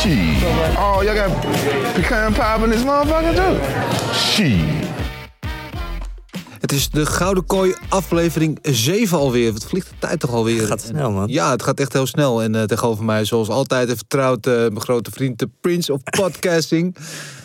Shit. Oh, y'all got pecan pie in this motherfucker too? Shit. Het is de Gouden Kooi aflevering 7 alweer. Wat vliegt de tijd toch alweer? Het gaat snel, man. Ja, het gaat echt heel snel. En uh, tegenover mij, zoals altijd, vertrouwd uh, mijn grote vriend, de Prince of Podcasting.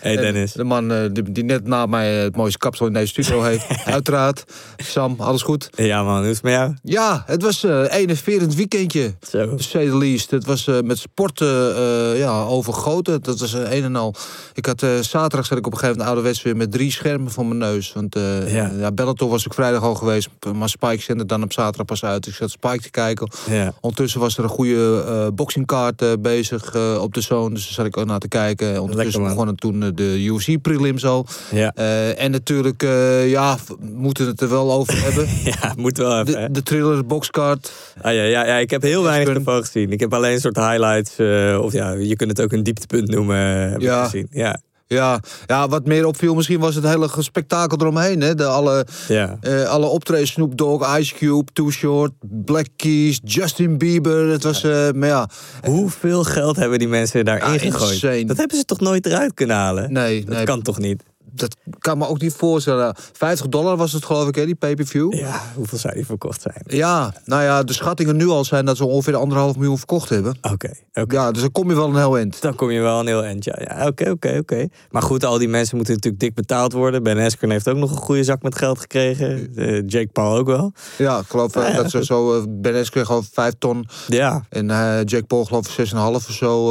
Hey Dennis. En de man uh, die, die, net na mij het mooiste kapsel in deze studio heeft. Uiteraard. Sam, alles goed? Ja man, hoe is het met jou? Ja, het was een enerverend weekendje. Zo. Say the least. Het was met sporten ja, overgoten. Dat was een en al. Ik had zaterdag zat ik op een gegeven moment ouderwets weer met drie schermen voor mijn neus. Want ja. ja Bellator was ik vrijdag al geweest. Maar Spike zende dan op zaterdag pas uit. Ik zat Spike te kijken. Ja. Ondertussen was er een goede uh, boxingkaart uh, bezig uh, op de zone. Dus daar zat ik ook naar te kijken. Ondertussen begonnen toen de UFC prelims al. Ja. en natuurlijk, ja, moeten het er wel over hebben. ja, moet wel even. De, de thriller boxkaart. Ah, ja, ja, ja, ik heb heel weinig ervan gezien. Ik heb alleen een soort highlights. of ja, je kunt het ook een dieptepunt noemen. Heb ja. Ik gezien. Ja. Ja, ja, wat meer opviel misschien was het hele spektakel eromheen. Hè? De alle, ja. uh, alle optredens, Snoop Dogg, Ice Cube, Too Short, Black Keys, Justin Bieber. Het was, uh, maar ja. Hoeveel geld hebben die mensen daarin ja, gegooid? Insane. Dat hebben ze toch nooit eruit kunnen halen? Nee. Dat nee. kan toch niet? Dat kan me ook niet voorstellen. 50 dollar was het geloof ik, hè, die pay-per-view. Ja, hoeveel zou die verkocht zijn? Ja, nou ja, de schattingen nu al zijn dat ze ongeveer anderhalf miljoen verkocht hebben. Oké, okay, okay. Ja, dus dan kom je wel een heel eind. Dan kom je wel een heel eind, ja. Oké, ja, oké, oké. Maar goed, al die mensen moeten natuurlijk dik betaald worden. Ben Askren heeft ook nog een goede zak met geld gekregen. Uh, Jake Paul ook wel. Ja, ik geloof uh, dat ze zo... Uh, ben Askren gewoon 5 ton. Ja. En Jake Paul geloof ik 6,5 of zo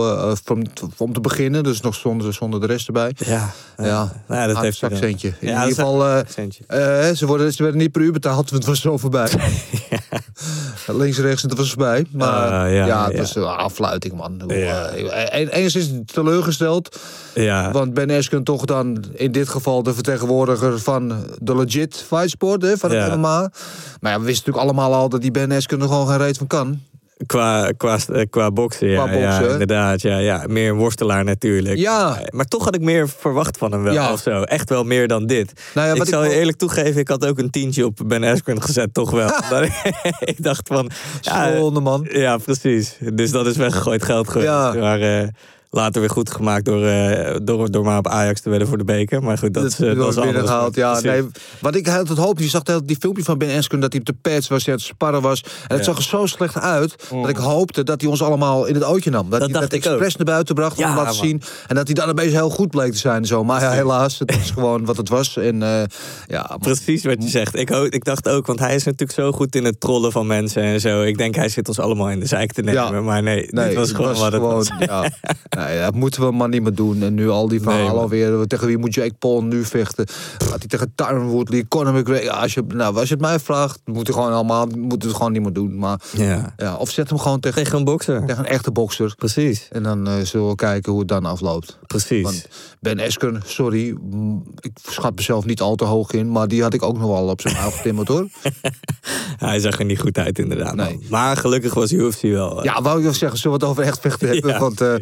om, om te beginnen. Dus nog zonder, zonder de rest erbij. Ja. Ja, nou, dat heeft zakcentje. In ja, ieder geval, uh, uh, ze, worden, ze werden niet per uur betaald, het was zo voorbij. ja. Links, rechts, het was voorbij. Maar uh, ja, ja, het was een afluiting, man. Ja. Enigszins teleurgesteld. Ja. Want Ben Askren toch dan in dit geval de vertegenwoordiger van de legit fight sport, hè, van het ja. MMA. Maar ja, we wisten natuurlijk allemaal al dat die Ben Askren er gewoon geen reet van kan. Qua, qua, qua boksen, ja, qua boksen. ja, inderdaad. Ja, ja. Meer een worstelaar natuurlijk. Ja. Maar toch had ik meer verwacht van hem wel. Ja. Of zo. Echt wel meer dan dit. Nou ja, ik zal ik je eerlijk toegeven, ik had ook een tientje op Ben Askren gezet, toch wel. ik dacht van... Ja, man. Ja, precies. Dus dat is weggegooid geld geweest. Ja. Maar uh, later weer goed gemaakt door, uh, door, door maar op Ajax te wedden voor de beker. Maar goed, dat, dat, is uh, dat is binnengehaald. Ja, nee, wat ik altijd hoop, je zag die filmpje van Ben Askren dat hij op de pads was, het sparren was. En het Ja. zag er zo slecht uit dat ik hoopte dat hij ons allemaal in het ootje nam. Dat, Dat hij dat ook. expres naar buiten bracht om Ja, te zien. En dat hij dan opeens heel goed bleek te zijn. en Zo. Maar ja, helaas, het is gewoon wat het was. En uh, ja. Precies wat je zegt. Ik, ik dacht ook, want hij is natuurlijk zo goed in het trollen van mensen en zo. Ik denk, hij zit ons allemaal in de zeik te nemen. Maar nee, Nee, dit was gewoon was wat het gewoon, was. Nee, dat moeten we maar niet meer doen. En nu al die verhalen man. alweer. Tegen wie moet Jake Paul nu vechten? Gaat hij tegen Tyron Woodley, Conor McGregor? Als, je, nou, als je het mij vraagt, moet hij gewoon allemaal, moeten we gewoon niet meer doen. Maar Ja. ja, of zet hem gewoon tegen, Tegen een bokser. tegen een echte bokser. Precies, En dan eh, zullen we kijken hoe het dan afloopt. precies. Want Ben Askren, sorry, mm, ik schat mezelf niet al te hoog in, maar die had ik ook nog wel op zijn oog getimmerd hoor. Hij zag er niet goed uit inderdaad. Nee. Maar gelukkig was UFC wel. eh, Ja, wou ik wel zeggen, zullen we het over echt vechten hebben? Ja. Want eh,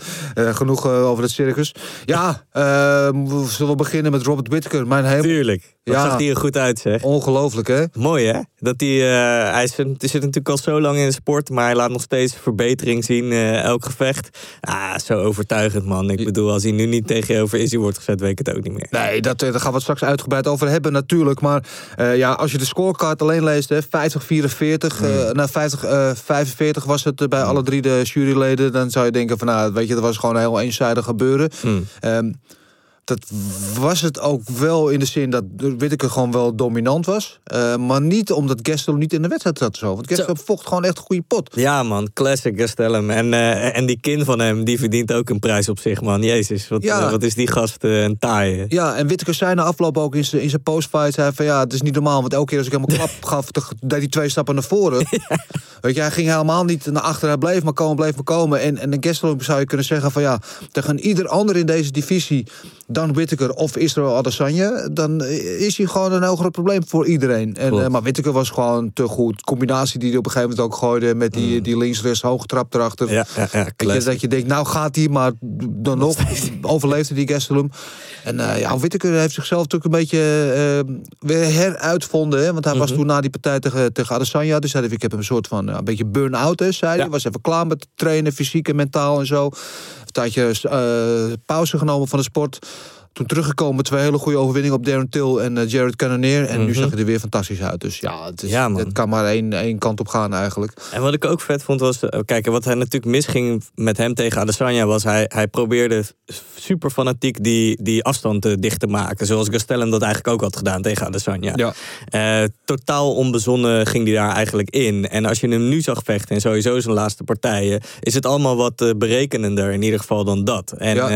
genoeg eh, over het circus. Ja, eh, we- zullen we beginnen met Robert Whittaker? Mijn hemel, Tuurlijk. Wat Ja. zag hij er goed uit zeg. ongelooflijk hè? Mooi hè? Dat hij, eh, hij, is, hij zit natuurlijk al zo lang in de sport, maar hij laat nog steeds verbetering zien, eh, elk gevecht. Ah, zo overtuigend man. Ik bedoel, als hij nu niet tegen je over Izzy wordt gezet, weet ik het ook niet meer. Nee, dat, eh, daar gaan we het straks uitgebreid over hebben natuurlijk. Maar eh, ja, als je de scorecard alleen leest, hè, 50, 44, Hmm. eh, nou 50, eh, 45 was het eh, bij alle drie de juryleden. Dan zou je denken van, nou, weet je, dat was gewoon heel eenzijdig gebeuren. Hmm. Ehm, dat was het ook wel in de zin dat Whittaker gewoon wel dominant was. Uh, maar niet omdat Gastelum niet in de wedstrijd zat zo. Want Gastelum vocht gewoon echt een goede pot. Ja man, classic Gastelum. En, uh, en die kin van hem, die verdient ook een prijs op zich man. Jezus, wat, Ja. uh, wat is die gast een taai. Ja, en Whittaker zei na afloop ook in zijn in zijn postfight... zei van ja, het is niet normaal, want elke keer als ik hem een klap gaf... deed hij twee stappen naar voren. Weet je, hij ging helemaal niet naar achteren. Hij bleef maar komen, bleef maar komen. En, en de Gastelum zou je kunnen zeggen van ja... tegen ieder ander in deze divisie dan Whittaker of Israël Adesanya... dan is hij gewoon een heel groot probleem voor iedereen. En, uh, maar Whittaker was gewoon te goed. Combinatie die hij op een gegeven moment ook gooide... met die, die links-rechts hoge trap erachter. Mm. Ja, ja, ja, je, dat je denkt, nou gaat hij, maar dan nog overleefde die Gastelum. En eh, ja, Whittaker heeft zichzelf natuurlijk een beetje eh, weer heruitvonden. Hè? Want hij was Mhm. toen na die partij tegen, tegen Adesanya. Dus hij, ik heb een soort van een beetje burn-out, hè, zei hij. Ja. Was even klaar met trainen, fysiek en mentaal en zo. Een tijdje eh, pauze genomen van de sport. Toen teruggekomen, twee hele goede overwinningen op Darren Till en eh, Jared Cannonier. En nu Mhm. zag hij er weer fantastisch uit. Dus ja, het, is, Ja, het kan maar één, één kant op gaan eigenlijk. En wat ik ook vet vond was, eh, kijk, wat hij natuurlijk misging met hem tegen Adesanya was hij, hij probeerde super fanatiek die, die afstand eh, dicht te maken. Zoals Gastelum dat eigenlijk ook had gedaan tegen Adesanya. Ja. Totaal onbezonnen ging hij daar eigenlijk in. En als je hem nu zag vechten en sowieso zijn laatste partijen, is het allemaal wat berekenender in ieder geval dan dat. En, Ja.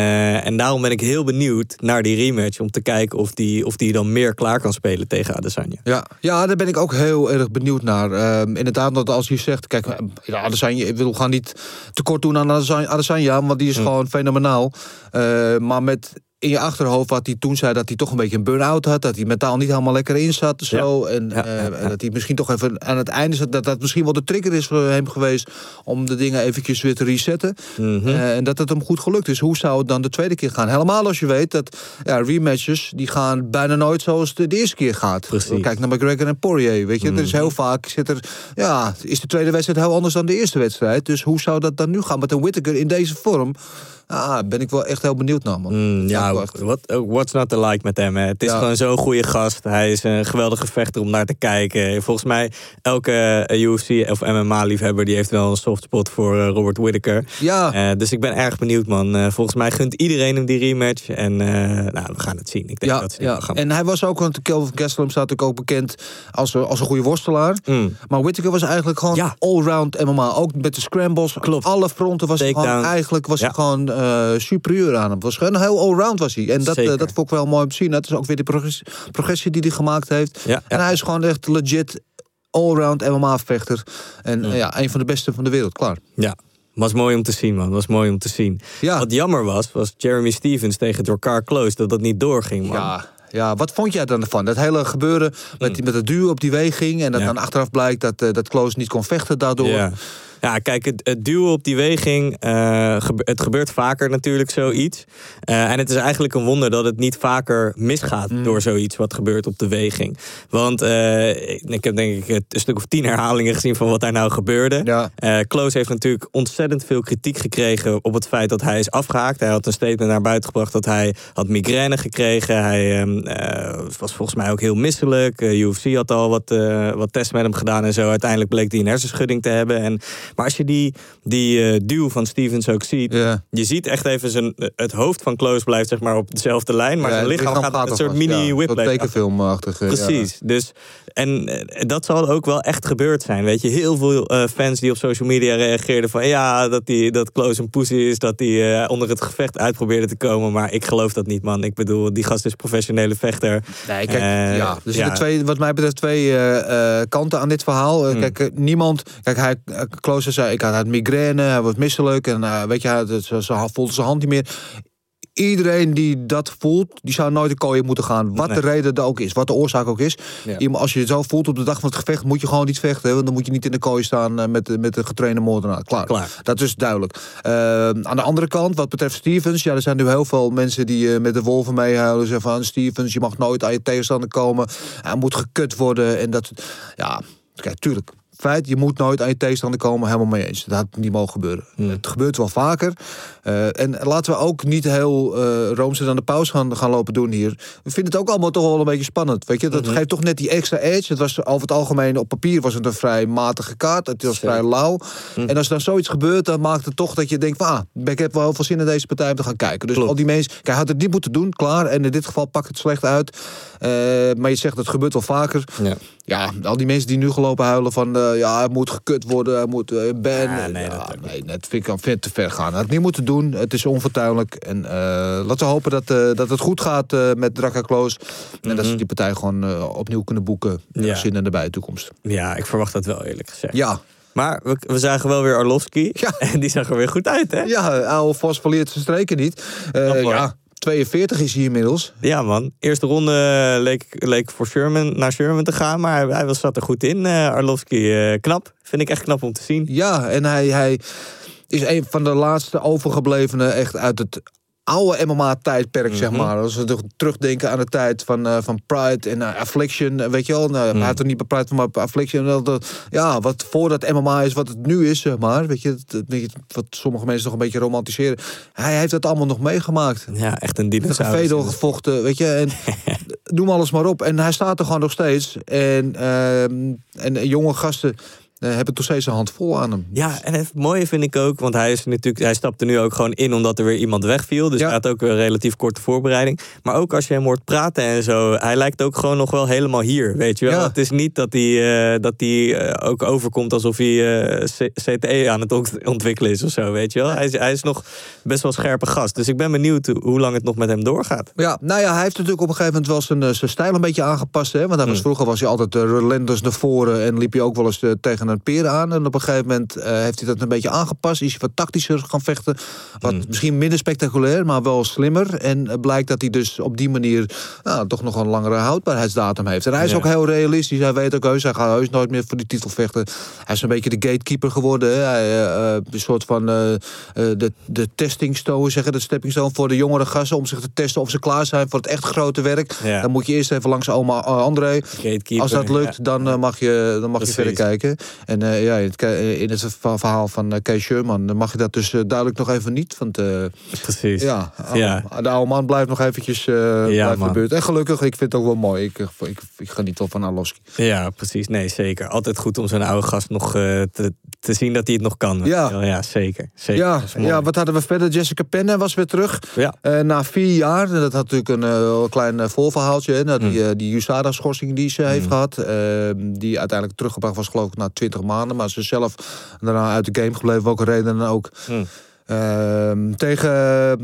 en daarom ben ik heel benieuwd naar die rematch om te kijken of die, of die dan meer klaar kan spelen tegen Adesanya. Ja, ja, daar ben ik ook heel erg benieuwd naar. Ehm, inderdaad, dat als je zegt, kijk, Adesanya, ik wil gaan niet tekort doen aan Adesanya, want die is gewoon fenomenaal. Eh, maar met in je achterhoofd wat hij toen zei dat hij toch een beetje een burn-out had, dat hij mentaal niet helemaal lekker in zat, zo, Ja, eh, en dat hij misschien toch even aan het einde zat, dat dat misschien wel de trigger is voor hem geweest om de dingen eventjes weer te resetten. Mhm. Eh, en dat het hem goed gelukt is. Hoe zou het dan de tweede keer gaan? Helemaal als je weet dat ja, rematches die gaan bijna nooit zoals de, de eerste keer gaat. Precies. Mm. Kijk naar McGregor en Poirier. Weet je, er is heel vaak zit er, ja, is de tweede wedstrijd heel anders dan de eerste wedstrijd. Dus hoe zou dat dan nu gaan met een Whittaker in deze vorm? Ah, ben ik wel echt heel benieuwd naar, man. Mm, ja, what, uh, what's not to like met hem? Hè? Het is Ja. gewoon zo'n goede gast. Hij is een geweldige vechter om naar te kijken. Volgens mij, elke eh, UFC of MMA-liefhebber... die heeft wel een soft spot voor eh, Robert Whittaker. Ja. Eh, dus ik ben erg benieuwd, man. Volgens mij gunt iedereen hem die rematch. En nou, we gaan het zien. Ik denk Ja, dat ze ja. wel gaan. en hij was ook, want Kelvin Gastelum staat ook bekend als, een- als een goede worstelaar. Mm. Maar Whittaker was eigenlijk gewoon Ja. allround MMA. Ook met de scrambles. Klopt. Alle fronten was hij gewoon, eigenlijk was hij gewoon eh, superieur aan hem. Was gewoon heel allround was hij. En dat, eh, dat vond ik wel mooi om te zien. Dat is ook weer de progressie, progressie die hij gemaakt heeft. Ja, ja. En hij is gewoon echt legit allround MMA-vechter. En Mm. eh, ja, een van de beste van de wereld. Klaar. Ja, was mooi om te zien, man. Was mooi om te zien. Ja. Wat jammer was, was Jeremy Stevens tegen Dorcar Close... dat dat niet doorging, man. Ja, ja, wat vond jij dan ervan? Dat hele gebeuren met, die, met het duw op die weging... en dat Mm. Ja. dan achteraf blijkt dat, dat Kloos niet kon vechten daardoor. Ja. Ja, kijk, het, het duwen op die weging, eh, gebe- het gebeurt vaker natuurlijk zoiets. Eh, en het is eigenlijk een wonder dat het niet vaker misgaat Mm. door zoiets wat gebeurt op de weging. Want eh, ik heb denk ik een stuk of tien herhalingen gezien van wat daar nou gebeurde. Ja. Kloos heeft natuurlijk ontzettend veel kritiek gekregen op het feit dat hij is afgehaakt. Hij had een statement naar buiten gebracht dat hij had migraine gekregen. Hij ehm, eh, was volgens mij ook heel misselijk. UFC had al wat, wat tests met hem gedaan en zo. Uiteindelijk bleek hij een hersenschudding te hebben. En, maar als je die, die eh, duw van Stevens ook ziet, Ja. je ziet echt even zijn, het hoofd van Kloos blijft zeg maar op dezelfde lijn. Maar Ja, zijn lichaam, gaat een soort mini ja. tekenfilmachtig. eh, ja. Precies. Dus, en eh, dat zal ook wel echt gebeurd zijn. Weet je, heel veel eh, fans die op social media reageerden van ja, dat, die, dat Kloos een pussy is, dat hij eh, onder het gevecht uit probeerde te komen. Maar ik geloof dat niet, man. Ik bedoel, die gast is professionele vechter. Nee, kijk, Eh, ja, er zitten ja. twee, wat mij betreft twee eh, eh, kanten aan dit verhaal. Hmm. Eh, Kijk, eh, niemand, kijk, hij, uh, Klooster zei, ik had had migraine, hij wordt misselijk en eh, weet je, hij, ze, ze voelde zijn hand niet meer. Iedereen die dat voelt, die zou nooit de kooi moeten gaan. Wat Nee. de reden er ook is, wat de oorzaak ook is. Ja. Als je het zo voelt op de dag van het gevecht, moet je gewoon niet vechten. Want dan moet je niet in de kooi staan eh, met, met een getrainde moordenaar. Klaar. Klaar. Dat is duidelijk. Eh, aan de andere kant, wat betreft Stevens, ja, er zijn nu heel veel mensen die eh, met de wolven meehuilen. Zeggen van Stevens, je mag nooit aan je tegenstander komen. Hij moet gekut worden. En dat, ja, kijk, tuurlijk. Feit, je moet nooit aan je tegenstander komen, helemaal mee eens. Dat had niet mogen gebeuren. Het gebeurt wel vaker. Eh, en laten we ook niet heel uh, dan de paus gaan, gaan lopen doen hier. We vinden het ook allemaal toch wel een beetje spannend. Weet je, dat Mhm. geeft toch net die extra edge. Het was over het algemeen op papier was het een vrij matige kaart. Het was vrij lauw. Mhm. En als er dan zoiets gebeurt, dan maakt het toch dat je denkt van, ah, ik heb wel heel veel zin in deze partij om te gaan kijken. Dus Klopt. al die mensen, kijk, hij had het niet moeten doen, klaar. En in dit geval pakt het slecht uit. Eh, maar je zegt, het gebeurt wel vaker. Ja. Ja, al die mensen die nu gelopen huilen van... eh, ja, hij moet gekut worden, hij moet eh ban. Ja, nee, Ja, dat nee, dat vind ik al veel te ver gaan. Hij had het niet moeten doen, het is onvertuinlijk. En eh, laten we hopen dat, dat het goed gaat met Draka Kloos. En dat ze die partij gewoon opnieuw kunnen boeken. Ja. Zin in de bij toekomst. ja, ik verwacht dat wel eerlijk gezegd. Ja, Maar we, we zagen wel weer Arlovski. Ja. En die zag er weer goed uit, hè? ja oude Vos verleert zijn streken niet. Ja, 42 is hij inmiddels. Ja, man. Eerste ronde eh, leek, leek voor Sherman, naar Sherman te gaan. Maar hij, was, zat er goed in. eh Arlovski, eh, knap. Vind ik echt knap om te zien. Ja, en hij, hij is een van de laatste overgeblevenen echt uit het oude MMA-tijdperk, zeg Mhm. maar. Als we terugdenken aan de tijd van, eh, van Pride en eh, Affliction, eh, weet je wel. Nou, Mhm. Hij had er niet bij Pride, maar bij Affliction. dat- Ja, wat voordat MMA is wat het nu is, zeg maar. Weet je, het- weet je, wat sommige mensen nog een beetje romantiseren. Hij heeft het allemaal nog meegemaakt. Ja, echt een dinosaurus. Vedo gevochten, weet je. En noem alles maar op. En hij staat er gewoon nog steeds. En, ehm, en jonge gasten hebben toch steeds een hand vol aan hem. Ja, en het mooie vind ik ook, want hij, is natuurlijk, hij stapte nu ook gewoon in omdat er weer iemand wegviel. Dus Ja. hij had ook een relatief korte voorbereiding. Maar ook als je hem hoort praten en zo, hij lijkt ook gewoon nog wel helemaal hier. Weet je wel? Ja. Het is niet dat hij, eh, dat hij eh, ook overkomt alsof hij eh, CTE aan het ont- ontwikkelen is of zo. Weet je wel? Hij, is, hij is nog best wel scherpe gast. Dus ik ben benieuwd hoe lang het nog met hem doorgaat. Ja, nou ja, hij heeft natuurlijk op een gegeven moment wel zijn, eh, zijn stijl een beetje aangepast. Hè? Want hij was, Mm. vroeger was hij altijd relentless naar voren en liep hij ook wel eens eh, tegen een peer aan. En op een gegeven moment eh, heeft hij dat een beetje aangepast. Is hij wat tactischer gaan vechten. Wat Mm. misschien minder spectaculair, maar wel slimmer. En eh, blijkt dat hij dus op die manier nou, toch nog een langere houdbaarheidsdatum heeft. En hij is Ja. ook heel realistisch. Hij weet ook heus, hij gaat heus nooit meer voor die titel vechten. Hij is een beetje de gatekeeper geworden. Hè? Hij, eh, een soort van de, de testing stone, zeggen, de stepping stone voor de jongere gasten. Om zich te testen of ze klaar zijn voor het echt grote werk. Ja. Dan moet je eerst even langs oma André. Gatekeeper, Als dat lukt, ja. dan mag je, dan mag je verder kijken. En eh, ja, in het, in het verha- verhaal van eh, Kees Sherman mag je dat dus eh, duidelijk nog even niet. Want eh, Precies. ja, Ja. de oude man blijft nog eventjes eh blijft man. gebeurd. En gelukkig, ik vind het ook wel mooi. Ik, ik, ik, geniet wel van Arlovski. Ja, precies. Nee, zeker. Altijd goed om zo'n oude gast nog eh, te, te zien dat hij het nog kan. Ja. ja zeker. zeker. Ja, ja, wat hadden we verder? Jessica Penne was weer terug. Ja. Eh, na vier jaar, en dat had natuurlijk een eh, klein eh, voorverhaaltje. Hè, na die, Mm. eh, die USADA-schorsing die ze heeft gehad. eh, die uiteindelijk teruggebracht was, geloof ik, na 20 maanden. Maar ze zelf daarna uit de game gebleven. Welke reden dan ook. Mm. Ehm, tegen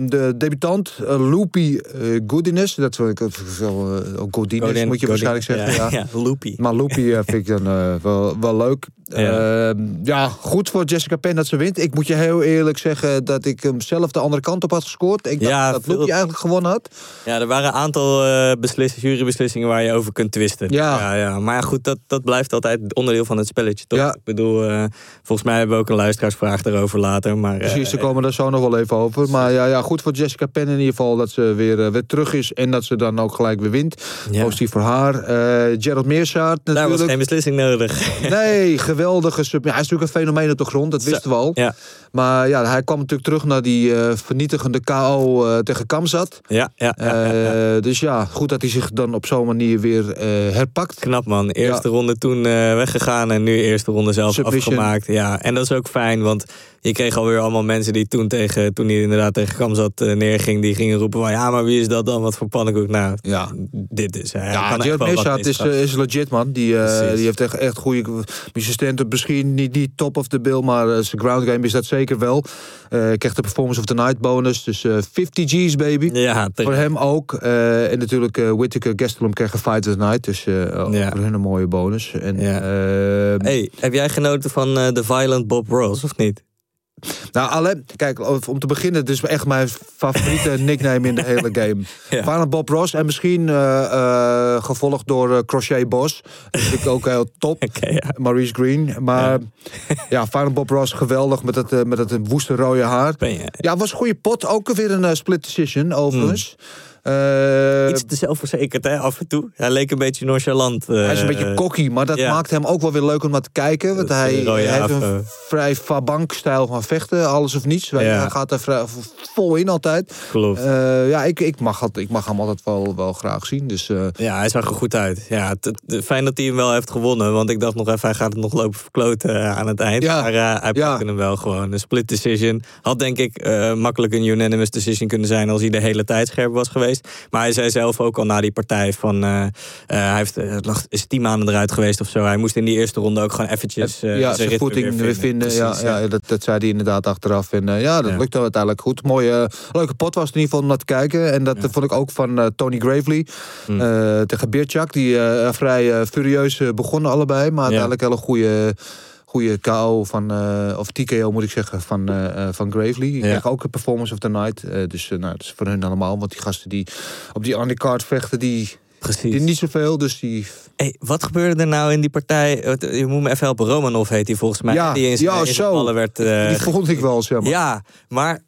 de debutant uh, Loopy uh, Goodiness. Dat wil ik uh, Godiness, Godin- moet je waarschijnlijk zeggen. Ja, Ja, ja, loopy. Maar Loopy vind ik dan wel, wel leuk. Ja. Ehm, ja, goed voor Jessica Penn dat ze wint. Ik moet je heel eerlijk zeggen dat ik hem zelf de andere kant op had gescoord. Ik dacht Ja, dat Loopy eigenlijk gewonnen had. Ja, er waren een aantal eh besliss- jurybeslissingen waar je over kunt twisten. Ja. ja, ja. Maar goed, dat, dat blijft altijd onderdeel van het spelletje, toch? Ja. Ik bedoel, eh, volgens mij hebben we ook een luisteraarsvraag erover later. Maar, eh, Precies, daar komen we daar zo nog wel even over. Maar ja, ja, goed voor Jessica Penn in ieder geval dat ze weer, eh, weer terug is. En dat ze dan ook gelijk weer wint. Positief voor haar. Eh Gerald Meersaert daar was natuurlijk. geen beslissing nodig. Nee, geweldige sub. Ja, hij is natuurlijk een fenomeen op de grond, dat wisten we al. Ja, Maar ja, hij kwam natuurlijk terug naar die eh, vernietigende KO eh, tegen Kamzat. ja, ja. Eh, dus ja, goed dat hij zich dan op zo'n manier weer herpakt. Knap man. Eerste ronde toen weggegaan en nu eerste ronde zelf Submission. afgemaakt. Ja, en dat is ook fijn, want je kreeg alweer allemaal mensen die toen, tegen, toen hij inderdaad tegen Kamzat eh, neerging, die gingen roepen van ja, maar wie is dat dan? Wat voor pannenkoek? Nou, Ja. dit is. Hij Ja, deze is, eh, is legit, man. Die, eh, die heeft echt, echt goede assistenten. Misschien niet, niet top of the bill, maar zijn ground game is dat zeker wel. Eh krijgt de Performance of the Night bonus. Dus eh 50 G's, baby. ja, Voor hem ook. En natuurlijk Whittaker Gastelum krijgen Fight of the Night. Dus ook Ja. voor hun een mooie bonus. En, Ja. eh, Hey, heb jij genoten van The Violent Bob Ross, of niet? Nou, alleen, kijk, om te beginnen, het is echt mijn favoriete nickname in de hele game. Ja. Van Bob Ross en misschien eh, eh, gevolgd door eh, Crochet Boss. Dat vind ik ook heel top. Ja. Maurice Green. Maar ja, Final Bob Ross geweldig met dat, eh, met dat woeste rode haar. Ben je? Ja, was een goede pot. Ook weer een split decision, overigens. Eh, Iets te zelfverzekerd, hè, af en toe. Hij leek een beetje nonchalant. eh, hij is een beetje cocky, maar dat ja. maakt hem ook wel weer leuk om naar te kijken. Want hij, hij heeft een vrij Fabank-stijl van vechten, alles of niets. Ja. Hij gaat er vrij, vol in altijd. Klopt. Eh, ja, ik, ik, mag ik mag hem altijd wel, wel graag zien. Dus eh, Ja, hij zag er goed uit. Ja, fijn dat hij hem wel heeft gewonnen. Want ik dacht nog even, hij gaat het nog lopen verkloten eh, aan het eind. Ja. Maar eh, hij pakte hem wel gewoon. Een split decision. Had denk ik eh, makkelijk een unanimous decision kunnen zijn... als hij de hele tijd scherp was geweest. Maar hij zei zelf ook al na die partij van... eh, eh, hij heeft, eh, het lag, is tien maanden eruit geweest of zo. Hij moest in die eerste ronde ook gewoon eventjes... ja, zijn voeting weer vinden. ja, Precies, ja. dat, dat zei hij inderdaad achteraf. En ja, dat Ja. lukte uiteindelijk goed. Mooie, leuke pot was het in ieder geval om naar te kijken. En dat vond ik ook van Tony Gravely Mm. eh, tegen Birchak. Die vrij furieus begonnen allebei. Maar uiteindelijk hele goede... Goede KO van, eh, of TKO moet ik zeggen, van, eh, eh, van Gravely. Die Ja. kreeg ook een performance of the night. Eh, dus nou, dat is voor hun allemaal. Want die gasten die op die undercard vechten, die, Precies. die niet zoveel. Dus die Hey, wat gebeurde er nou in die partij? Je moet me even helpen. Romanov heet hij volgens mij. Ja, die in ja, in zo. ballen werd... die vond ik wel, zeg maar. Ja, maar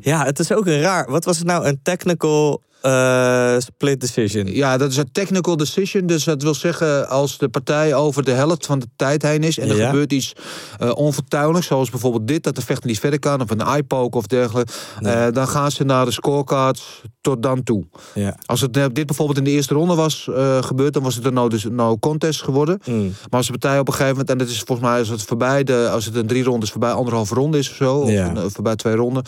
ja, het is ook een raar. Wat was het nou? Een technical eh, split decision. Ja, dat is een technical decision. Dus dat wil zeggen, als de partij over de helft van de tijd heen is... en er Ja. gebeurt iets eh onvertuinlijks, zoals bijvoorbeeld dit... dat de vechter niet verder kan, of een eye-poke of dergelijke... eh, dan gaan ze naar de scorecards tot dan toe. Ja. Als het dit bijvoorbeeld in de eerste ronde was gebeurd... dan was het een no, dus no contest geworden. Mm. Maar als de partij op een gegeven moment... en dat is volgens mij als het voorbij... De, als het een drie rondes voorbij anderhalve ronde is of zo... of een, voorbij twee ronden...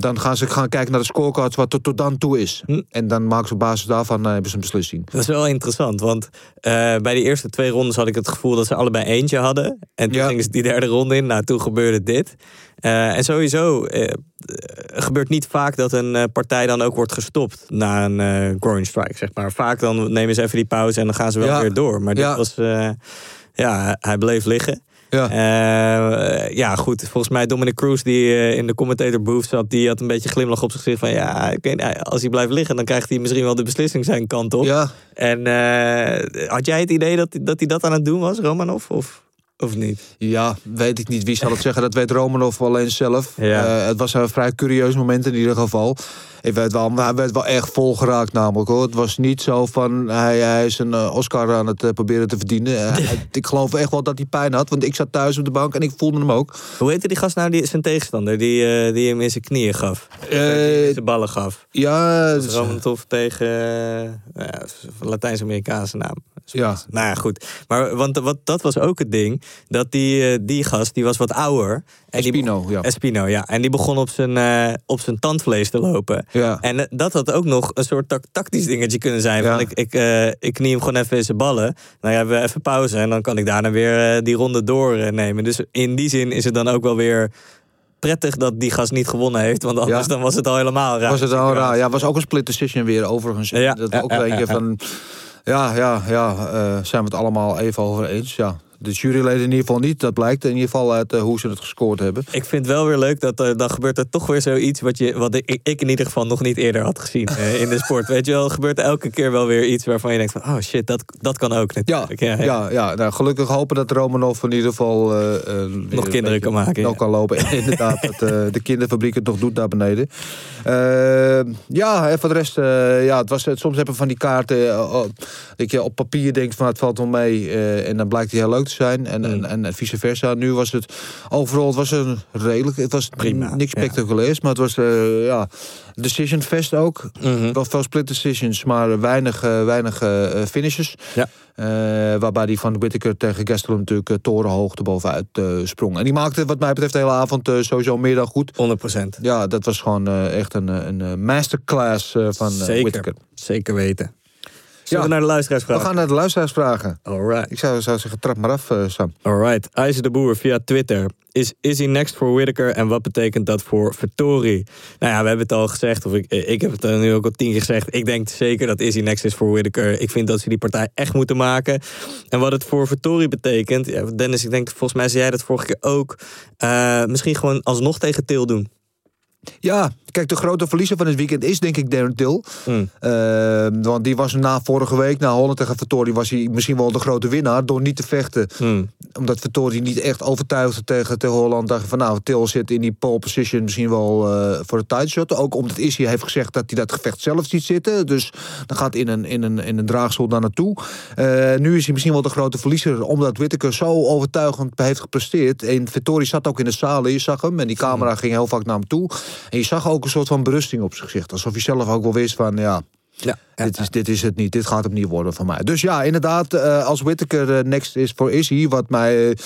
dan gaan ze gaan kijken naar de scorecards wat tot, tot dan toe is. Hm. En dan maken ze op basis daarvan eh, hebben ze een beslissing. Dat is wel interessant, want eh, bij de eerste twee rondes had ik het gevoel dat ze allebei eentje hadden. En toen Ja. gingen ze die derde ronde in. Nou, toen gebeurde dit. Eh, en sowieso gebeurt niet vaak dat een partij dan ook wordt gestopt na een eh groin strike, zeg maar. Vaak dan nemen ze even die pauze en dan gaan ze wel Ja. weer door. Maar dit Ja. was, ja, hij bleef liggen. Ja. Eh, ja, goed. Volgens mij Dominic Cruz, die eh, in de commentator booth zat, die had een beetje glimlach op zich gezicht van ja, als hij blijft liggen, dan krijgt hij misschien wel de beslissing zijn kant op. Ja, En eh, had jij het idee dat, dat hij dat aan het doen was, Romanov? Of, of niet? ja, weet ik niet. Wie zal het zeggen? Dat weet Romanov alleen zelf. Ja. Eh, het was een vrij curieus moment in ieder geval. Ik weet wel, maar hij werd wel echt volgeraakt namelijk hoor. Het was niet zo van hij, hij is een eh, Oscar aan het eh, proberen te verdienen. Ik geloof echt wel dat hij pijn had. Want ik zat thuis op de bank en ik voelde hem ook. Hoe heette die gast nou, die, zijn tegenstander, die, die hem in zijn knieën gaf? Zijn ballen gaf. Ja, is- Romanov tegen een Latijns-Amerikaanse naam. ja. Nou ja, goed. Maar want wat, dat was ook het ding. Dat die, eh, die gast, die was wat ouder. En die Espino, begon- ja. Espino, ja. En die begon op zijn, eh, op zijn tandvlees te lopen. Ja. En eh, dat had ook nog een soort tactisch dingetje kunnen zijn. Ja. Van ik, ik, ik knie hem gewoon even in zijn ballen. Nou ja, hebben we even pauze. En dan kan ik daarna weer die ronde doornemen. Dus in die zin is het dan ook wel weer prettig dat die gast niet gewonnen heeft. Want anders Ja. dan was het al helemaal raar. was het al raar. Ja, was ook een split decision weer overigens. Ja, dat ook ja, ja. van... Ja, ja, ja. zijn we het allemaal even over eens? Ja. De juryleden in ieder geval niet. Dat blijkt in ieder geval uit eh, hoe ze het gescoord hebben. Ik vind wel weer leuk dat er, dan gebeurt er toch weer zoiets wat, je, wat ik, in ieder geval nog niet eerder had gezien eh, in de sport. Weet je wel, er gebeurt elke keer wel weer iets waarvan je denkt van, oh shit, dat, dat kan ook Ja, natuurlijk. ja, ja. ja. nou, gelukkig hopen dat Romanov in ieder geval... eh, eh, weer een kinderen kan maken, Nog ja. kan lopen. En inderdaad, dat eh, de kinderfabriek het nog doet daar beneden. Eh, ja, en voor de rest... eh, ja, het was, eh, soms hebben van die kaarten... eh, oh, dat je op papier denkt van het valt wel mee. eh, en dan blijkt die heel leuk te zijn. En, Mm. en, en vice versa. Nu was het... Overal het was een redelijk... Het was Prima, niks ja. spectaculairs. Maar het was... eh, ja, Decision Fest ook. Mhm. Wel veel split decisions, maar weinig, eh, weinig eh, finishes. Ja. Waarbij die van Whittaker tegen Gastelum natuurlijk uh, torenhoog erbovenuit eh sprong. En die maakte wat mij betreft de hele avond sowieso meer dan goed. 100%. Ja, dat was gewoon echt een, een masterclass van uh, Zeker, zeker weten. Zullen Ja. we naar de luisteraars We gaan naar de luisteraarsvragen. Alright. Ik zou, zou zeggen, trap maar af, eh, Sam. Alright. IJzer de Boer via Twitter. Is Izzy next voor Whittaker en wat betekent dat voor Vittori? Nou ja, we hebben het al gezegd, of ik, ik heb het nu ook al tien keer gezegd. Ik denk zeker dat Izzy next is voor Whittaker. Ik vind dat ze die partij echt moeten maken. En wat het voor Vittori betekent, ja, Dennis, ik denk volgens mij zei jij dat vorige keer ook. eh, misschien gewoon alsnog tegen Til doen. Ja, kijk, de grote verliezer van het weekend is denk ik Darren Till. Mm. Eh, want die was na vorige week, na Holland tegen Vittori, was hij misschien wel de grote winnaar door niet te vechten. Mm. Omdat Vittori niet echt overtuigde tegen, tegen Holland. Dacht van nou, Till zit in die pole position misschien wel eh, voor de title shot. Ook omdat Izzy heeft gezegd dat hij dat gevecht zelf ziet zitten. Dus dan gaat in een, in een, in een draagstoel daar naartoe. Eh, nu is hij misschien wel de grote verliezer, omdat Whittaker zo overtuigend heeft gepresteerd. En Vittori zat ook in de zaal, je zag hem. En die camera ging heel vaak naar hem toe. En je zag ook een soort van berusting op zijn gezicht. Alsof hij zelf ook wel wist van, ja, Ja. dit, is, dit is het niet. Dit gaat hem niet worden van mij. Dus ja, inderdaad, eh, als Whittaker eh, next is voor Izzy, wat mij eh,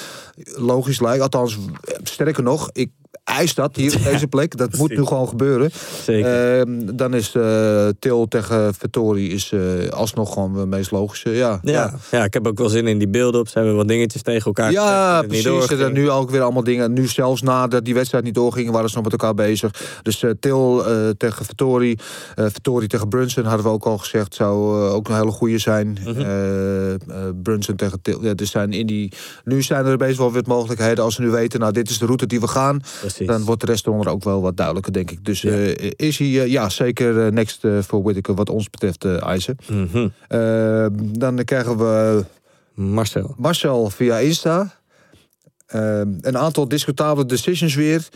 logisch lijkt. Althans, sterker nog, ik eis dat hier op deze plek. Dat moet nu gewoon gebeuren. Zeker. Ehm, dan is eh Til tegen Vettori is eh, alsnog gewoon de meest logische. Ja, Ja. Ja. ik heb ook wel zin in die beelden op. Ze hebben wat dingetjes tegen elkaar Ja, het niet precies. nu ook weer allemaal dingen. Nu zelfs nadat die wedstrijd niet doorging, waren ze nog met elkaar bezig. Dus eh, Til tegen Vettori. Vettori tegen Brunson hadden we ook al gezegd. Zou ook een hele goede zijn. Mhm. Brunson tegen Til. Ja, dus zijn in die, nu zijn er best wel wat mogelijkheden. Als ze nu weten, nou dit is de route die we gaan. Precies. Dan wordt de rest ook wel wat duidelijker, denk ik. Dus eh, is hij, eh, ja, zeker eh, next voor Whittaker wat ons betreft, eh eisen. Mhm. Dan krijgen we Marcel. Marcel via Insta. Ehm, een aantal discutabele decisions weer.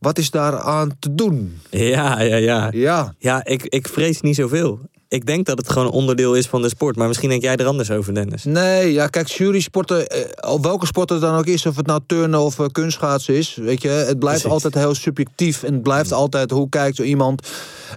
Wat is daar aan te doen? Ja, ja, ja. Ja, Ja, ik, ik vrees niet zoveel. Ik denk dat het gewoon onderdeel is van de sport. Maar misschien denk jij er anders over, Dennis. nee, ja, kijk, jurysporten, eh, op welke sport het dan ook is, of het nou turnen of eh, kunstschaatsen is, weet je, het blijft Precies. altijd heel subjectief en het blijft altijd hoe kijkt zo iemand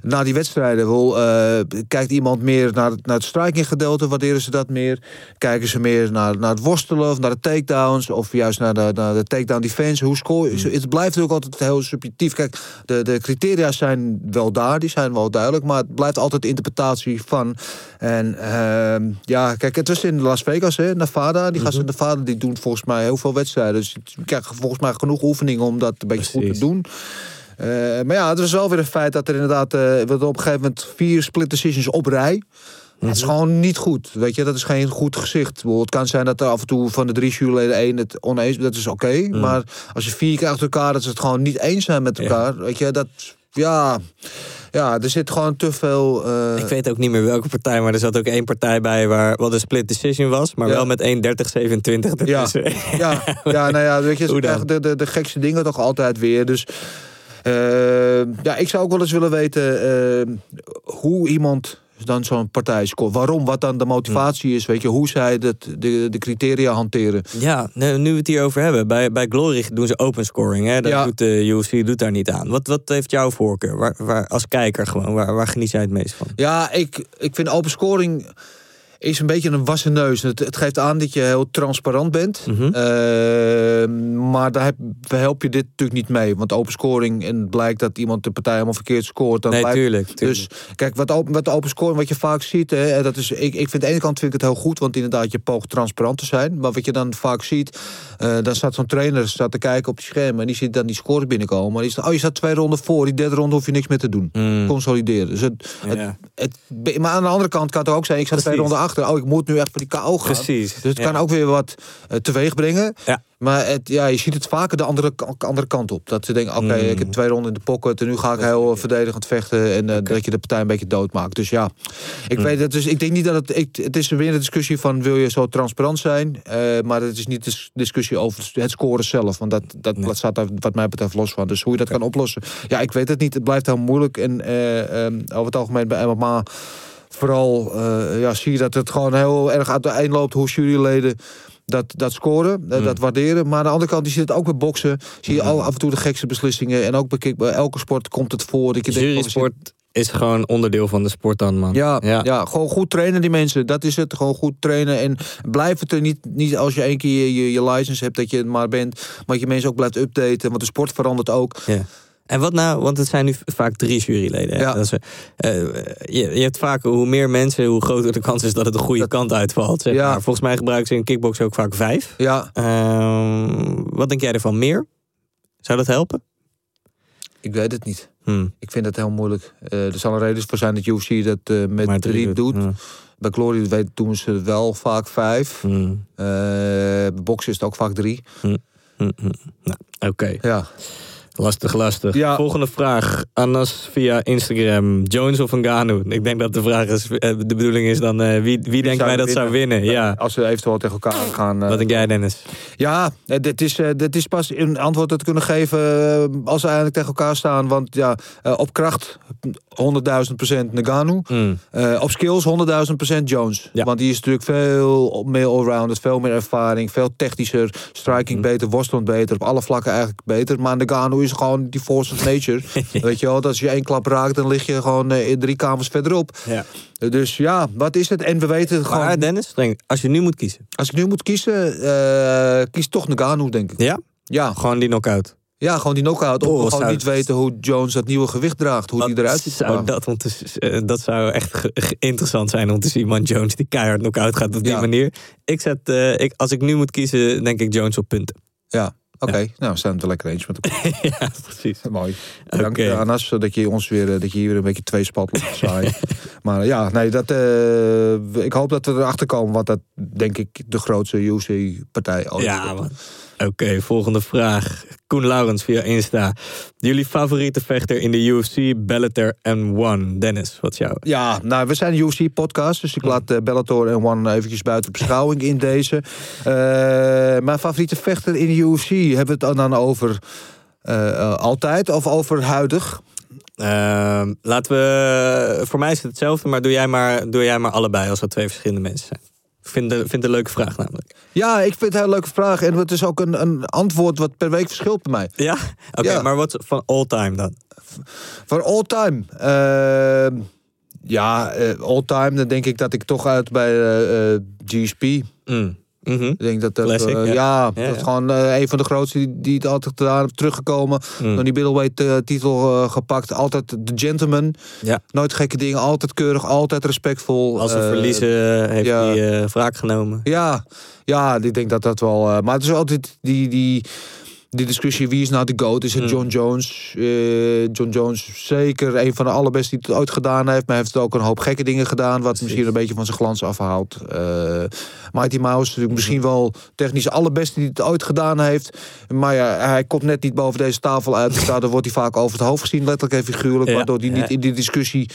naar die wedstrijden. Wel, eh, kijkt iemand meer naar het, naar het striking gedeelte, waarderen ze dat meer? Kijken ze meer naar, naar het worstelen of naar de takedowns of juist naar de, naar de takedown defense? Hoe score je? Het blijft ook altijd heel subjectief. Kijk, de, de criteria zijn wel daar, die zijn wel duidelijk, maar het blijft altijd interpretatie van. En ehm, ja, kijk, het was in Las Vegas, hè, Nevada. Die gasten in Nevada die doen volgens mij heel veel wedstrijden. Dus je krijgt volgens mij genoeg oefeningen om dat een beetje goed te doen. Eh, maar ja, het was wel weer een feit dat er inderdaad we hadden op een gegeven moment vier split decisions op rij. Het is gewoon niet goed. Weet je, dat is geen goed gezicht. Het kan zijn dat er af en toe van de drie juryleden één het oneens Dat is oké. Maar als je vier keer achter elkaar dat ze het gewoon niet eens zijn met elkaar. Weet je, dat. Ja, ja, er zit gewoon te veel. eh, Ik weet ook niet meer welke partij, maar er zat ook één partij bij waar wat een split decision was, maar Ja. wel met 1-30-27 Ja, ja, ja, nou ja, weet je, ze krijgen de, de, de gekste dingen toch altijd weer. Dus eh, ja, ik zou ook wel eens willen weten eh, hoe iemand dan zo'n partij scoort. Waarom, wat dan de motivatie is, weet je, hoe zij dat, de, de criteria hanteren. Ja, nu we het hierover hebben. Bij, bij Glory doen ze open scoring. Hè? Dat Ja. doet de UFC doet daar niet aan. Wat, wat heeft jouw voorkeur? Waar, waar, als kijker gewoon, waar, waar geniet jij het meest van? Ja, ik, ik vind open scoring is een beetje een wassen neus. Het, het geeft aan dat je heel transparant bent. Mhm. Eh, maar daar heb, help je dit natuurlijk niet mee. Want open scoring en het blijkt dat iemand de partij helemaal verkeerd scoort. Dan Nee, blijkt- tuurlijk, tuurlijk. Dus kijk, wat open, wat open scoring, wat je vaak ziet, hè, en dat is, ik, ik vind aan de ene kant vind ik het heel goed, want inderdaad, je poogt transparant te zijn. Maar wat je dan vaak ziet, eh, dan staat zo'n trainer staat te kijken op die schermen en die ziet dan die score binnenkomen. Maar die staat, oh, je staat twee ronden voor, die derde ronde hoef je niks meer te doen. Mm. Consolideren. Dus het, het- Ja. het, maar aan de andere kant kan het ook zijn, ik sta twee ronden achter. Oh, ik moet nu echt voor die KO gaan. Precies, Dus het ja. kan ook weer wat eh, teweeg brengen. Ja. Maar het, ja, je ziet het vaker de andere, andere kant op. Dat ze denken, oké, Mm. ik heb twee ronden in de pocket... en nu ga ik heel eh, verdedigend vechten... en eh, dat je de partij een beetje doodmaakt. Dus ja, ik Mm. weet het. Dus ik denk niet dat het... Ik, het is weer een discussie van, wil je zo transparant zijn? Maar het is niet de discussie over het scoren zelf. Want dat, dat, dat staat daar wat mij betreft los van. Dus hoe je dat kan oplossen... Ja, ik weet het niet. Het blijft heel moeilijk. En eh, ehm, over het algemeen bij MMA... Vooral eh, ja, zie je dat het gewoon heel erg uit de eind loopt hoe juryleden dat, dat scoren, eh, Mm. dat waarderen. Maar aan de andere kant, die zit het ook bij boksen. Zie je al af en toe de gekste beslissingen. En ook bij, kick- bij elke sport komt het voor. Dat je denkt, Jurysport is gewoon onderdeel van de sport dan, man. ja, ja. gewoon goed trainen die mensen. Dat is het. Gewoon goed trainen. En blijf het er niet, niet als je één keer je, je, je license hebt dat je het maar bent. Maar dat je mensen ook blijft updaten. Want de sport verandert ook. En wat nou, want het zijn nu vaak drie juryleden. Ja. Dat is, eh, je, je hebt vaak hoe meer mensen, hoe groter de kans is dat het de goede kant uitvalt. Zeg Ja. maar. Volgens mij gebruiken ze in kickbox ook vaak vijf. Ja, Ehm, wat denk jij ervan? Meer? Zou dat helpen? ik weet het niet. Hm. Ik vind het heel moeilijk. Eh, er zal een reden voor zijn dat UFC dat eh, met drie doet. Ja. Bij Glory weet, doen ze wel vaak vijf. Hm. Eh, bij boksen is het ook vaak drie. Hm, hm. Nou, Oké. Ja. Lastig, lastig. Ja. Volgende vraag. Anas via Instagram. Jones of Ngannou? Ik denk dat de vraag is, eh, de bedoeling is dan eh, wie, wie, denkt zou wij dat zou winnen? Ja. Als we eventueel tegen elkaar gaan. eh, Wat denk jij, Dennis? Ja, eh, dit is, eh, dit is pas een antwoord dat we kunnen geven eh, als we eigenlijk tegen elkaar staan. Want ja, eh, op kracht 100.000 procent Nagano. Mm. Eh, op skills 100.000 procent Jones. Ja. Want die is natuurlijk veel meer allrounded, veel meer ervaring, veel technischer, striking Mm. beter, worstelend beter, op alle vlakken eigenlijk beter. Maar Nagano is gewoon die force of nature. Weet je wel, dat als je één klap raakt, dan lig je gewoon eh, in drie kamers verderop. Ja. Dus ja, wat is het? En we weten het gewoon. Maar Dennis, als je nu moet kiezen. Als ik nu moet kiezen, eh, kies toch Nagano, denk ik. Ja? Ja, Gewoon die knockout. ja gewoon die knockout. Of Oh, we gewoon zou- niet weten hoe Jones dat nieuwe gewicht draagt. Hoe die Wat eruit ziet. zou dat, eh, dat zou echt interessant zijn om te zien. Man, Jones die keihard knock-out gaat op die Ja. manier. Ik zet, eh, ik, als ik nu moet kiezen, denk ik Jones op punten. Ja, oké. Nou, we zijn het er lekker eens met elkaar. ja, precies. Mooi. Bedankt Oké. eh, Anas, dat je ons weer, eh, dat je hier weer een beetje twee spat zwaaien. maar eh, ja, nee, dat, ik hoop dat we erachter komen, want dat denk ik de grootste UFC-partij ooit Ja, Oké, volgende vraag. Koen Laurens via Insta. Jullie favoriete vechter in de UFC, Bellator en One. Dennis, wat is jouw? Ja, nou, we zijn een UFC-podcast, dus ik laat eh, Bellator en One eventjes buiten beschouwing in deze. Eh, mijn favoriete vechter in de UFC, hebben we het dan, dan over eh, altijd of over huidig? Ehm, laten we. Voor mij is het hetzelfde, maar doe jij maar, doe jij maar allebei als dat twee verschillende mensen zijn. Vind, het- vind een leuke vraag namelijk. Ja, ik vind het een hele leuke vraag en het is ook een, een antwoord wat per week verschilt bij mij. Ja? Oké, Ja. maar wat van all time dan? Voor all time. ehm, ja, eh, all time. Dan denk ik dat ik toch uit bij eh, eh, GSP. Mm. Mhm. Ik denk dat dat, Classic, eh, ja. ja, Ja, dat is gewoon eh, een van de grootste die, die het altijd hebben. Teruggekomen. Mm. Dan die middleweight eh, titel gepakt. Altijd de gentleman. Ja. Nooit gekke dingen. Altijd keurig. Altijd respectvol. Als we Eh, verliezen, heeft hij wraak genomen. Ja, ja, ik denk dat dat wel. maar het is altijd die, die, die discussie: wie is nou de GOAT? Is het Mm. John Jones? Eh, John Jones, zeker een van de allerbeste die het ooit gedaan heeft. Maar hij heeft ook een hoop gekke dingen gedaan. Wat misschien een beetje van zijn glans afhaalt. Eh Mighty Mouse, natuurlijk misschien wel technisch de allerbeste die het ooit gedaan heeft. Maar ja, hij komt net niet boven deze tafel uit. Dus daardoor wordt hij vaak over het hoofd gezien, letterlijk en figuurlijk. Waardoor hij niet in die discussie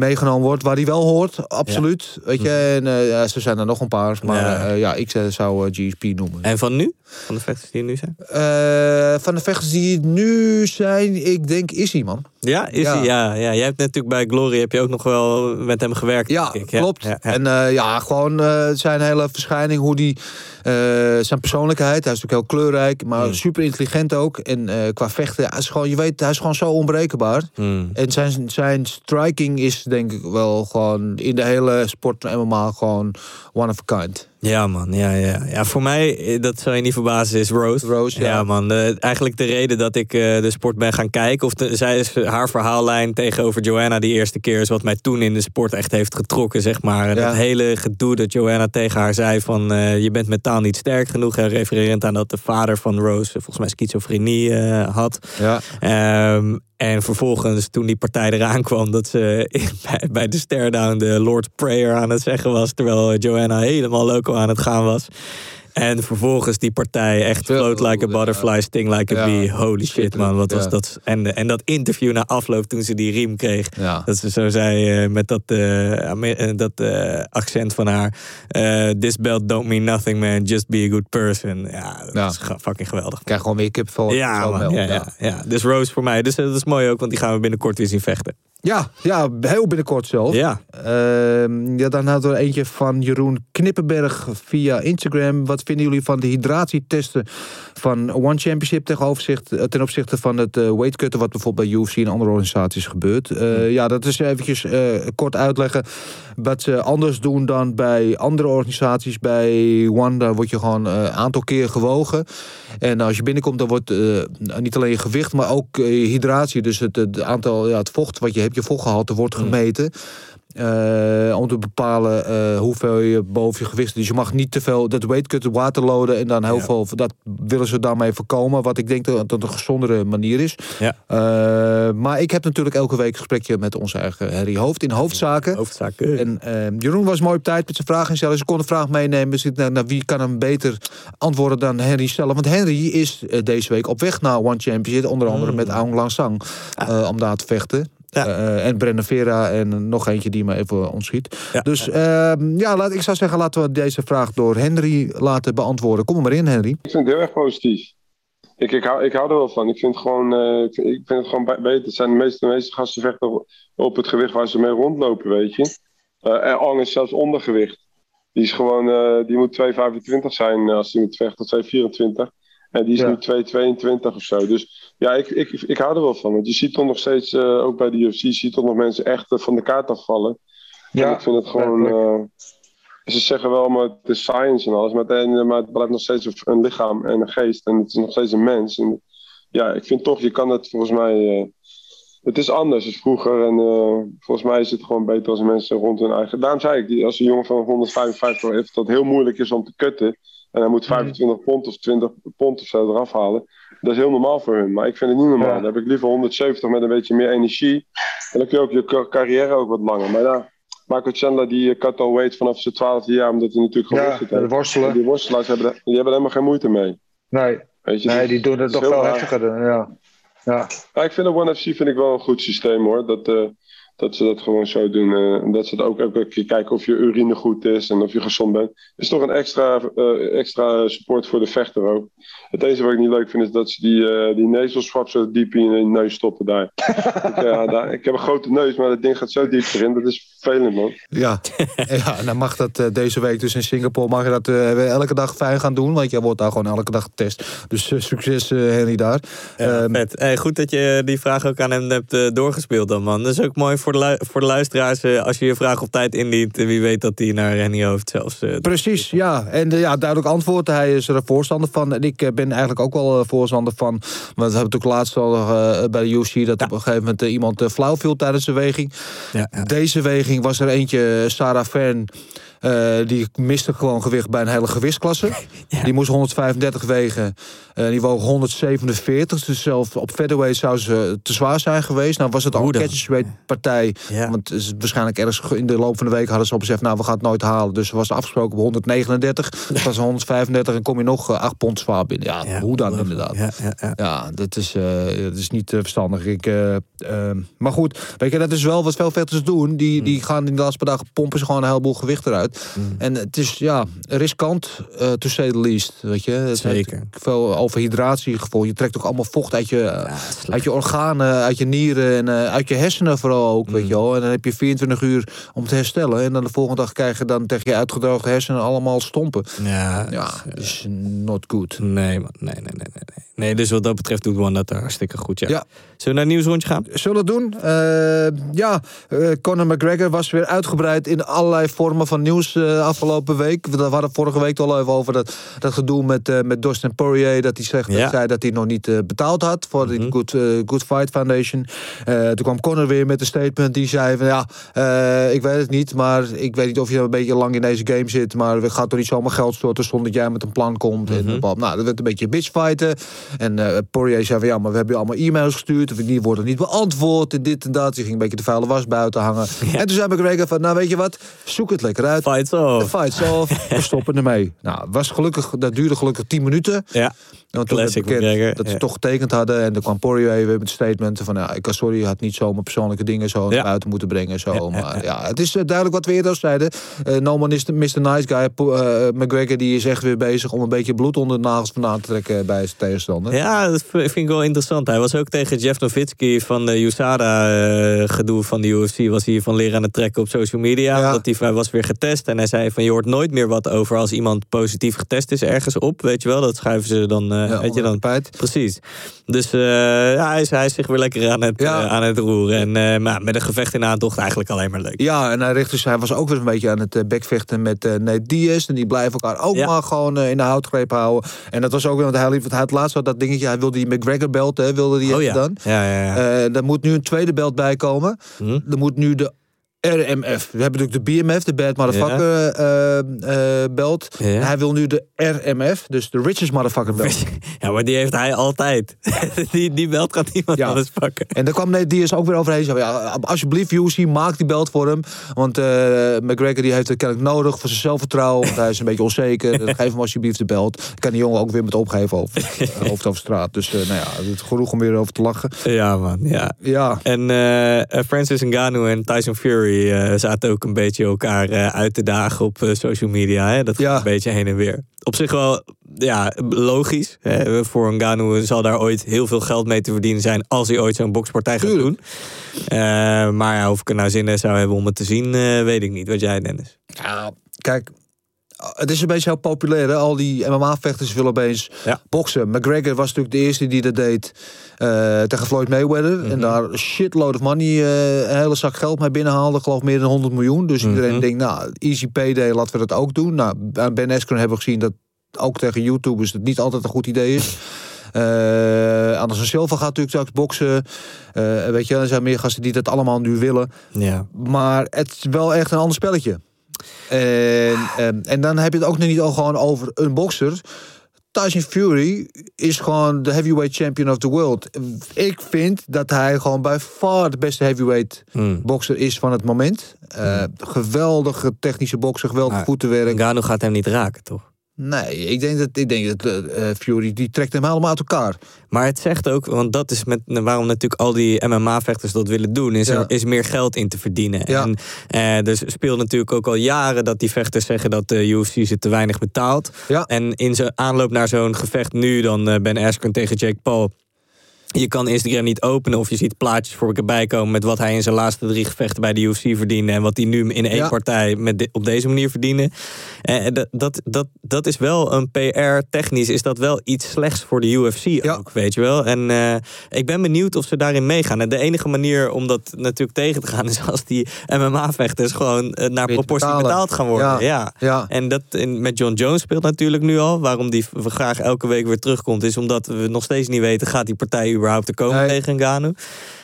meegenomen wordt. Waar hij wel hoort, absoluut. Weet je, en eh, ja, er zijn er nog een paar. Maar Ja. ja, ja ik eh, zou eh, GSP noemen. En van nu? Van de vechters die er nu zijn? Eh, van de vechters die nu zijn, ik denk Izzy, man. Ja, is Ja. hij? Ja, ja. Jij hebt natuurlijk bij Glory heb je ook nog wel met hem gewerkt. Ja, klopt. En eh, ja, gewoon eh, zijn hele verschijning, hoe die, eh, zijn persoonlijkheid. Hij is natuurlijk heel kleurrijk, maar Mm. super intelligent ook. En eh, qua vechten, hij is gewoon, je weet, hij is gewoon zo onbreekbaar. Hmm. En zijn, zijn striking is denk ik wel gewoon in de hele sport MMA gewoon one of a kind. Ja, man. Ja, ja. ja, voor mij, eh, dat zou je niet verbazen, is Rose. Rose, ja. man. Eigenlijk de reden dat ik eh, de sport ben gaan kijken. Of de, zij is haar verhaallijn tegenover Joanna die eerste keer is wat mij toen in de sport echt heeft getrokken, zeg maar. En Ja. Dat hele gedoe dat Joanna tegen haar zei van eh, je bent mentaal niet sterk genoeg. En refererend aan dat de vader van Rose volgens mij schizofrenie had. Ja. Ehm, en vervolgens, toen die partij eraan kwam, dat ze bij, de stare-down de Lord Prayer aan het zeggen was. Terwijl Joanna helemaal loco aan het gaan was. En vervolgens die partij echt float like a butterfly, sting like a bee. Holy shit man, wat was dat? En, en dat interview na afloop toen ze die riem kreeg. Dat ze zo zei eh, met dat, eh, eh, dat accent van haar. This belt don't mean nothing man, just be a good person. Ja, dat is fucking geweldig. Ik krijg gewoon weer kipvel. Ja, man, ja, ja, ja. Dus Rose voor mij. Dus dat is mooi ook, want die gaan we binnenkort weer zien vechten. Ja, ja, heel binnenkort zelf. Ja. Ehm, ja, dan hadden we eentje van Jeroen Knippenberg via Instagram. Wat vinden jullie van de hydratietesten van One Championship ten opzichte, ten opzichte van het eh, weightcutten... wat bijvoorbeeld bij UFC en andere organisaties gebeurt? Eh, ja, dat is eventjes eh, kort uitleggen wat ze anders doen dan bij andere organisaties. Bij One, daar word je gewoon een aantal keer gewogen. En als je binnenkomt, dan wordt niet alleen je gewicht, maar ook hydratie. Dus het, het aantal, ja, het vocht wat je hebt, je vochtgehalte wordt gemeten. Eh, om te bepalen eh, hoeveel je boven je gewicht. Dus je mag niet te veel dat weight cut waterloaden en dan heel Ja. veel. Dat willen ze daarmee voorkomen. Wat ik denk dat dat een gezondere manier is. Ja. Eh, maar ik heb natuurlijk elke week een gesprekje met onze eigen Harry Hoofd in hoofdzaken. Hoofdzaken. En eh, Jeroen was mooi op tijd met zijn vragen stellen. Ze kon een vraag meenemen. Dus dacht, nou, wie kan hem beter antwoorden dan Henry zelf? Want Henry is deze week op weg naar One Championship. Onder andere met Aung Lang Sang. eh, om daar te vechten. Ja. Eh, en Brennan Vera en nog eentje die me even ontschiet. Ja. Dus ehm, ja, laat, ik zou zeggen, laten we deze vraag door Henry laten beantwoorden. Kom er maar in, Henry. Ik vind het heel erg positief. Ik, ik, hou, ik hou er wel van. Ik vind het gewoon, eh, ik vind, ik vind het gewoon be- beter. Het zijn de meeste, de meeste gasten vechten op het gewicht waar ze mee rondlopen, weet je. Eh en Ang is zelfs ondergewicht. Die is gewoon, eh, die moet 2,25 zijn eh, als hij moet vechten, 2,24. En die is Ja. nu 2,22 of zo. Dus ja, ik, ik, ik hou er wel van. Want je ziet toch nog steeds, eh, ook bij de UFC, je ziet toch nog mensen echt eh, van de kaart afvallen. En Ja, ik vind het gewoon. eh, ze zeggen wel, maar het is science en alles. Maar het, en- maar het blijft nog steeds een- lichaam en een geest. En het is nog steeds een mens. En ja, ik vind toch, je kan het volgens mij. het is anders dan vroeger. En volgens mij is het gewoon beter als mensen rond hun eigen. Daarom zei ik, als een jongen van 155 heeft, dat heel moeilijk is om te kutten. En hij moet 25 pond of 20 pond of zo eraf halen. Dat is heel normaal voor hun. Maar ik vind het niet normaal. Ja. Dan heb ik liever 170 met een beetje meer energie. En dan kun je ook je ca- carrière ook wat langer. Maar ja, Michael Chandler die eh, cut al weight vanaf zijn 12e jaar, omdat hij natuurlijk Ja, geworsteld met heeft. worstelen. En Die worstelaars hebben, die hebben er helemaal geen moeite mee. Nee, Weet je? nee die doen het toch raar. heftiger. Ja. Ja. Ja, ik vind de One FC vind ik wel een goed systeem hoor. Dat, eh, dat ze dat gewoon zo doen. eh, en dat ze het ook elke keer kijken of je urine goed is en of je gezond bent. Is toch een extra, eh, extra support voor de vechter ook. Het enige wat ik niet leuk vind is dat ze die, eh die nasal swab zo diep in je neus stoppen daar. ik, ja, daar. Ik heb een grote neus, maar dat ding gaat zo diep erin. Dat is vervelend man. Ja, ja en dan mag dat eh, deze week dus in Singapore mag je dat eh, elke dag fijn gaan doen. Want jij wordt daar gewoon elke dag getest. Dus succes eh, Henry daar. Ja, Ehm, vet. Hey, goed dat je die vraag ook aan hem hebt doorgespeeld dan, man. Dat is ook mooi voor de, lu- voor de luisteraars. eh, als je je vraag op tijd indient, eh, wie weet dat die naar Rennie Hoofd zelfs... eh, Precies, ja. En ja, duidelijk antwoord. Hij is er voorstander van. En ik ben eigenlijk ook wel voorstander van. We hebben natuurlijk laatst al bij de UFC... dat op een gegeven moment iemand flauw viel tijdens de weging. ja, ja. Deze weging was er eentje, Sarah Fern... eh, die miste gewoon gewicht bij een hele gewichtsklasse. Die moest 135 wegen. eh, die woog 147. Dus zelfs op featherweight zou ze te zwaar zijn geweest. Nou was het al een catchweight partij. Ja. Want is waarschijnlijk ergens in de loop van de week hadden ze op gezegd... nou, we gaan het nooit halen. Dus ze was afgesproken op 139. Het was 135 en kom je nog eh, 8 pond zwaar binnen. Ja, hoe dan inderdaad. Ja, ja, ja. Ja, dat is, eh, dat is niet eh, verstandig. Ik, eh, maar goed, weet je, dat is wel wat veel vechters doen. Die, Hmm. die gaan in de laatste paar dagen pompen ze gewoon een heleboel gewicht eruit. En het is, ja, riskant, eh to say the least. Weet je, het Zeker. Veel overhydratiegevoel. Je trekt ook allemaal vocht uit je, uit je organen, uit je nieren en eh, uit je hersenen vooral ook. Weet je wel. En dan heb je 24 uur om te herstellen. En dan de volgende dag krijg je dan tegen je uitgedroogde hersenen allemaal stompen. Ja, Ja, dus, is not good. Nee, man. Nee, nee, nee, nee, nee. Nee, dus wat dat betreft doet One dat hartstikke goed, ja. Ja. Zullen we naar een nieuwsrondje gaan? Zullen we het doen? Eh, ja, Conor McGregor was weer uitgebreid in allerlei vormen van nieuws eh, afgelopen week. We hadden vorige week al even over dat, dat gedoe met, eh, met Dustin Poirier. Dat hij zegt, Ja. zei dat hij nog niet eh, betaald had voor de Good, eh, Good Fight Foundation. Toen kwam Conor weer met een statement die zei van ja, ik weet het niet. Maar ik weet niet of je een beetje lang in deze game zit. Maar we gaan toch niet zomaar geld storten zonder dat jij met een plan komt. en, bla, nou, dat werd een beetje bitchfighten. En Poirier zei van ja, maar we hebben je allemaal e-mails gestuurd. Of die worden niet beantwoord. En dit en dat. Je ging een beetje de vuile was buiten hangen. En toen zei McGregor van nou weet je wat, zoek het lekker uit. Fights off. De fights off. We stoppen ermee. Nou, was gelukkig, dat duurde gelukkig 10 minuten. Ja. Want toen werd Classic bekend dat ze ja. toch getekend hadden. En dan kwam Poirier weer met statementen van... Ja, ik kan sorry, je had niet zomaar persoonlijke dingen zo naar Ja. buiten moeten brengen. Zo. Ja, maar ja, het is eh, duidelijk wat we eerder al zeiden. Eh no man is de Mr. Nice Guy. Eh, McGregor die is echt weer bezig om een beetje bloed onder de nagels vandaan te trekken bij zijn tegenstander. Ja, dat vind ik wel interessant. Hij was ook tegen Jeff Nowitzki van de USADA-gedoe van de UFC... was hij van leren aan het trekken op social media. Dat hij, hij was weer getest en hij zei van... je hoort nooit meer wat over als iemand positief getest is ergens op. Weet je wel, dat schuiven ze dan... eh, Ja, weet je dan pijt. Precies. Dus eh, ja, hij, is, hij is zich weer lekker aan het, eh, aan het roeren. En maar met een gevecht in aantocht eigenlijk alleen maar leuk. Ja, en hij, richt dus, hij was ook weer een beetje aan het bekvechten met Nate Diaz. En die blijven elkaar ook maar gewoon in de houtgreep houden. En dat was ook weer, want hij, liep- had laatst al dat dingetje. Hij wilde die McGregor belt, hè, wilde die Oh dan. Ja, ja, ja. Er moet nu een tweede belt bij komen. Hm? Er moet nu de RMF. We hebben natuurlijk de BMF, de Bad Motherfucker eh, eh, belt. Ja. Hij wil nu de RMF, dus de Richest Motherfucker belt. Ja, maar die heeft hij altijd. die, die belt gaat niemand Ja. anders pakken. En daar kwam die is ook weer overheen. Ja, alsjeblieft, UFC, maak die belt voor hem. Want eh, McGregor die heeft het kennelijk nodig voor zijn zelfvertrouwen. Want hij is een beetje onzeker. Dan Geef hem alsjeblieft de belt. Dan kan die jongen ook weer met opgeven over, eh, hoofd over straat. Dus eh, nou ja, het is genoeg om weer over te lachen. Ja, man. Ja. Ja, En eh, eh, Francis Ngannou en Tyson Fury eh, zaten ook een beetje elkaar eh, uit te dagen op eh, social media. Hè? Dat gaat Ja. een beetje heen en weer. Op zich wel ja, logisch. Hè? Voor Ngannou zal daar ooit heel veel geld mee te verdienen zijn... als hij ooit zo'n bokspartij gaat Tuurlijk. doen. Maar ja, of ik er nou zin in zou hebben om het te zien, weet ik niet. Wat jij, Dennis? Ja, kijk, het is een beetje heel populair. Hè? Al die MMA-vechters willen opeens Ja. boksen. McGregor was natuurlijk de eerste die dat deed eh, tegen Floyd Mayweather. Mhm. En daar een shitload of money, eh, een hele zak geld mee binnenhaalde. Ik geloof meer dan 100 miljoen. Dus iedereen Mhm. denkt, nou, easy payday, laten we dat ook doen. Nou, aan Ben Askren hebben we gezien dat ook tegen YouTubers het niet altijd een goed idee is. Eh Anderson Silva gaat natuurlijk straks boksen. Weet je, er zijn meer gasten die dat allemaal nu willen. Ja. Maar het is wel echt een ander spelletje. En, en, en dan heb je het ook nog niet al gewoon over een bokser. Tyson Fury is gewoon de heavyweight champion of the world. Ik vind dat hij gewoon bij far de beste heavyweight Hmm. bokser is van het moment. Eh, Geweldige technische bokser, geweldig Maar voetenwerk. Ngannou gaat hem niet raken, toch? Nee, ik denk dat, ik denk dat eh, eh, Fury die trekt hem helemaal uit elkaar. Maar het zegt ook, want dat is met, waarom natuurlijk al die MMA-vechters dat willen doen, is Ja. er is meer geld in te verdienen. Ja. En eh, er speelt natuurlijk ook al jaren dat die vechters zeggen dat de UFC ze te weinig betaalt. Ja. En in zijn aanloop naar zo'n gevecht nu, dan Ben Askren tegen Jake Paul. Je kan Instagram niet openen of je ziet plaatjes voorbij komen met wat hij in zijn laatste drie gevechten bij de UFC verdiende en wat hij nu in één Ja. partij met op deze manier verdiende. En dat, dat, dat, dat is wel een PR-technisch, is dat wel iets slechts voor de UFC Ja. ook, weet je wel. En eh, ik ben benieuwd of ze daarin meegaan. En de enige manier om dat natuurlijk tegen te gaan is als die MMA-vechters gewoon eh, naar proportie betalen. betaald gaan worden. Ja. Ja. Ja. En dat in, met John Jones speelt natuurlijk nu al. Waarom die graag elke week weer terugkomt, is omdat we nog steeds niet weten: gaat die partij überhaupt te komen Nee. tegen Ngannou?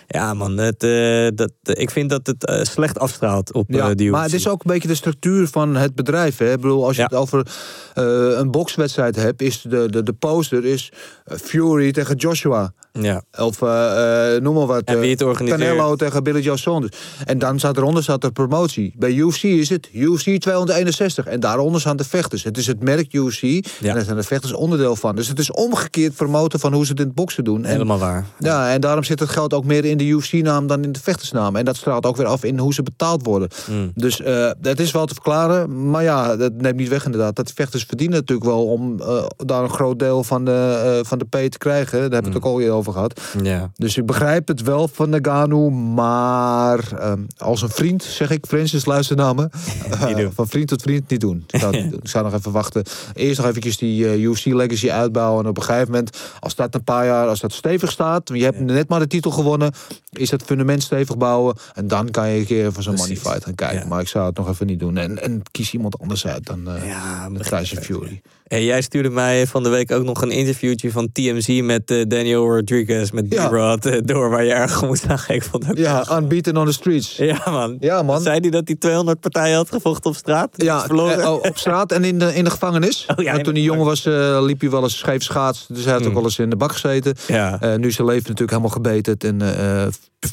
Ja, man, het, eh, dat, ik vind dat het eh, slecht afstraalt op Ja, eh, die maar het is ook een beetje de structuur van het bedrijf. Hè? Ik bedoel, als je Ja. het over eh, een bokswedstrijd hebt, is de, de, de poster is eh, Fury tegen Joshua. Ja. Of eh, eh, noem maar wat. En wie het eh, organiseert. Canelo tegen Billy Joe Saunders. En dan staat eronder staat er promotie. Bij UFC is het UFC 261. En daaronder staan de vechters. Het is het merk UFC. En daar zijn de vechters onderdeel van. Dus het is omgekeerd promoten van hoe ze het in het boksen doen. En, Helemaal waar. ja, en daarom zit het geld ook meer in de UFC-naam dan in de vechtersnaam. En dat straalt ook weer af in hoe ze betaald worden. Mm. Dus eh dat is wel te verklaren. Maar ja, dat neemt niet weg inderdaad. Dat die vechters verdienen natuurlijk wel om eh, daar een groot deel van de, eh, van de P te krijgen. Daar hebben we het ook al eerder over gehad. Ja. Dus ik begrijp het wel van Nagano. Maar ehm, als een vriend, zeg ik, Francis, luister naar me. Van vriend tot vriend niet doen. Ik zou. Ik zou nog even wachten. Eerst nog eventjes die eh, UFC Legacy uitbouwen. En op een gegeven moment, als dat een paar jaar, als dat stevig staat. Je hebt net maar de titel gewonnen. Is dat fundament stevig bouwen. En dan kan je een keer voor zo'n money fight gaan kijken. Ja. Maar ik zou het nog even niet doen. En, en kies iemand anders uit dan eh Ja, Tyson. Fury. En jij stuurde mij van de week ook nog een interviewtje van TMZ met eh, Daniel Rodriguez, met Ja. D-Rod, eh, door waar je erg moest. Ik vond ook Ja, unbeaten on the streets. Ja, man. Ja, man. Zei hij dat hij 200 partijen had gevochten op straat? Ja, verloren? eh, oh, op straat en in de, in de gevangenis. Oh, ja, toen hij jong was, liep hij wel eens scheef schaats. Dus hij had ook wel eens in de bak gezeten. Ja. Nu is zijn leven natuurlijk helemaal gebeterd. En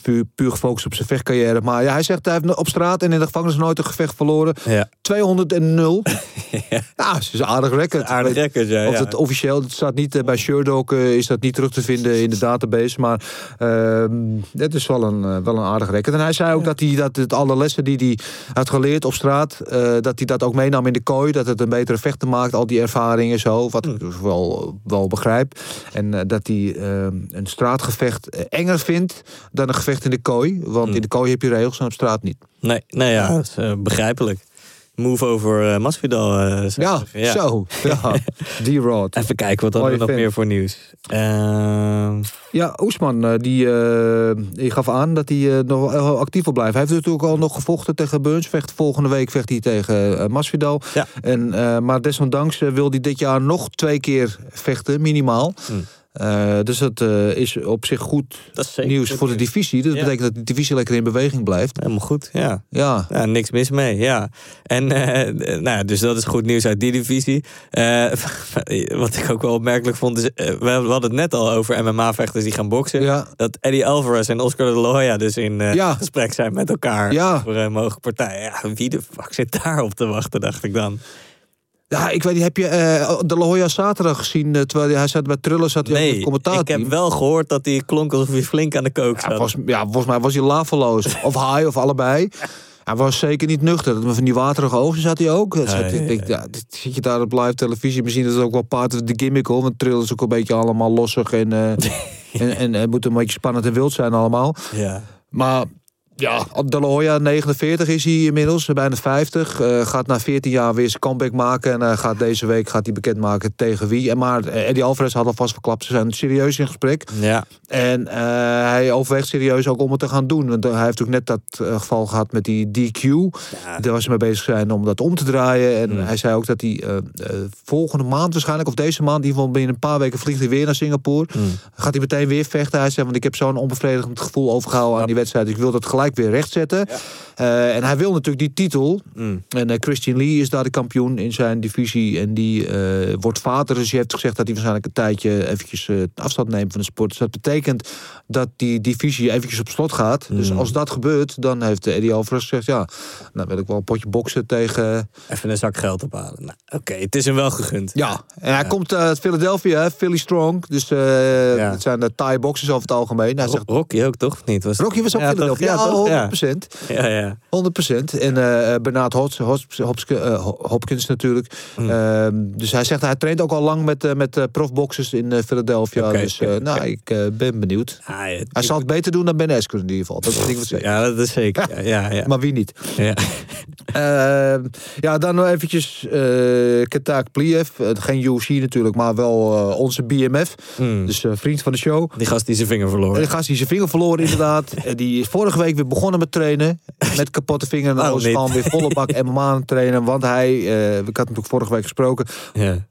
puur, puur gefocust op zijn vechtcarrière. Maar ja, hij zegt hij heeft op straat en in de gevangenis nooit een gevecht verloren. Ja. 200-0. ja, dat is een aardig record. Aardig record, ja, Of ja. het officieel, het staat niet eh, bij Sherdog, eh, is dat niet terug te vinden in de database. Maar ehm het is wel een, eh, wel een aardig record. En hij zei ook dat, hij, dat het alle lessen die hij had geleerd op straat, eh, dat hij dat ook meenam in de kooi. Dat het een betere vechter maakt, al die ervaringen zo. Wat ik dus wel, wel begrijp. En eh, dat hij ehm, een straatgevecht enger vindt dan een gevecht in de kooi. Want in de kooi heb je regels en op straat niet. Nee, nee ja, dat is, begrijpelijk. Move over eh, Masvidal. eh, Ja, zo. Ja. D-Rod. Even kijken, wat hadden we nog meer voor nieuws? Ehm, Ja, Oesman, eh, die, die gaf aan dat hij nog actief wil blijven. Hij heeft natuurlijk al nog gevochten tegen Burns. Vecht, volgende week vecht hij tegen Masvidal. Ja. En, maar desondanks wil hij dit jaar nog twee keer vechten, minimaal. Hmm. Eh, dus dat eh, is op zich goed nieuws voor de divisie. Dat Ja. betekent dat de divisie lekker in beweging blijft. Helemaal goed, ja. Ja, Ja, niks mis mee, ja. En eh, nou ja, dus dat is goed nieuws uit die divisie. Wat ik ook wel opmerkelijk vond, is, we hadden het net al over MMA-vechters die gaan boksen. Ja. Dat Eddie Alvarez en Oscar de la Hoya dus in gesprek zijn met elkaar voor een mogelijke partij. Ja, wie de fuck zit daarop te wachten, dacht ik dan. Ja ik weet niet, heb je eh, De La Hoya zaterdag gezien? eh, terwijl hij, zat bij Trullen, zat hij Nee, commentaar. ik heb wel gehoord dat hij klonk alsof hij flink aan de kook Ja, zat. volgens, ja, volgens mij was hij laveloos. of high, of allebei. Hij was zeker niet nuchter. Dat- Van die waterige ogen zat hij ook. Dat zat- Ja, ja, ik denk, ja, zit je daar op live televisie. Misschien is het ook wel part of the gimmick hoor. Want Trill is ook een beetje allemaal lossig. En, eh, en, en, en moet een beetje spannend en wild zijn allemaal. Ja. Maar ja, De Hoya, 49 is hij inmiddels, bijna 50. Eh, gaat na 14 jaar weer zijn comeback maken. En hij gaat deze week gaat hij bekendmaken tegen wie. En maar eh, Eddie Alvarez had alvast verklapt. Ze zijn serieus in gesprek. ja. En eh, hij overweegt serieus ook om het te gaan doen. Want eh, hij heeft ook net dat eh, geval gehad met die DQ. Daar was ze mee bezig zijn om dat om te draaien. En hij zei ook dat hij eh, eh, volgende maand waarschijnlijk, of deze maand, in ieder geval binnen een paar weken vliegt hij weer naar Singapore. Gaat hij meteen weer vechten. Hij zei, want ik heb zo'n onbevredigend gevoel overgehouden aan die wedstrijd. Ik wil dat gelijk weer rechtzetten. Eh, en hij wil natuurlijk die titel. En eh, Christian Lee is daar de kampioen in zijn divisie. En die eh, wordt vader. Dus je heeft gezegd dat hij waarschijnlijk een tijdje eventjes afstand neemt van de sport. Dus dat betekent dat die divisie eventjes op slot gaat. Dus als dat gebeurt, dan heeft Eddie Alvarez gezegd... ja, dan wil ik wel een potje boksen tegen... Even een zak geld ophalen. Nou, Oké, het is hem wel gegund. Ja, en hij komt uit Philadelphia, Philly Strong. Dus het zijn de Thai boxers over het algemeen. Hij zegt, Rocky ook, toch? Niet? Was Rocky was ook ja? Philadelphia. Ja, Ja, toch? 100 Ja. procent. Ja, ja. 100% En eh Bernard eh, Ho- Hopkins natuurlijk. Mm. Ehm, dus hij zegt, hij traint ook al lang met, met profboxers in Philadelphia. Dus nou, ik ben benieuwd. Ah, ja, Hij zal het beter doen dan Ben Askren in ieder geval. Dat is ding wat zeker. Ja, dat is zeker. Ja, ja, ja. Maar wie niet? ja. Ehm, ja, dan nog eventjes Ketak Pliev. Geen UFC natuurlijk, maar wel onze BMF. Mm. Dus vriend van de show. Die gast die zijn vinger verloren. En dan gaat hij zijn vinger verloren inderdaad. Die is vorige week weer begonnen met trainen. Met kapotte vinger. En niet. gewoon weer volle bak MMA aan het trainen. Want hij, eh, ik had natuurlijk vorige week gesproken... Ja.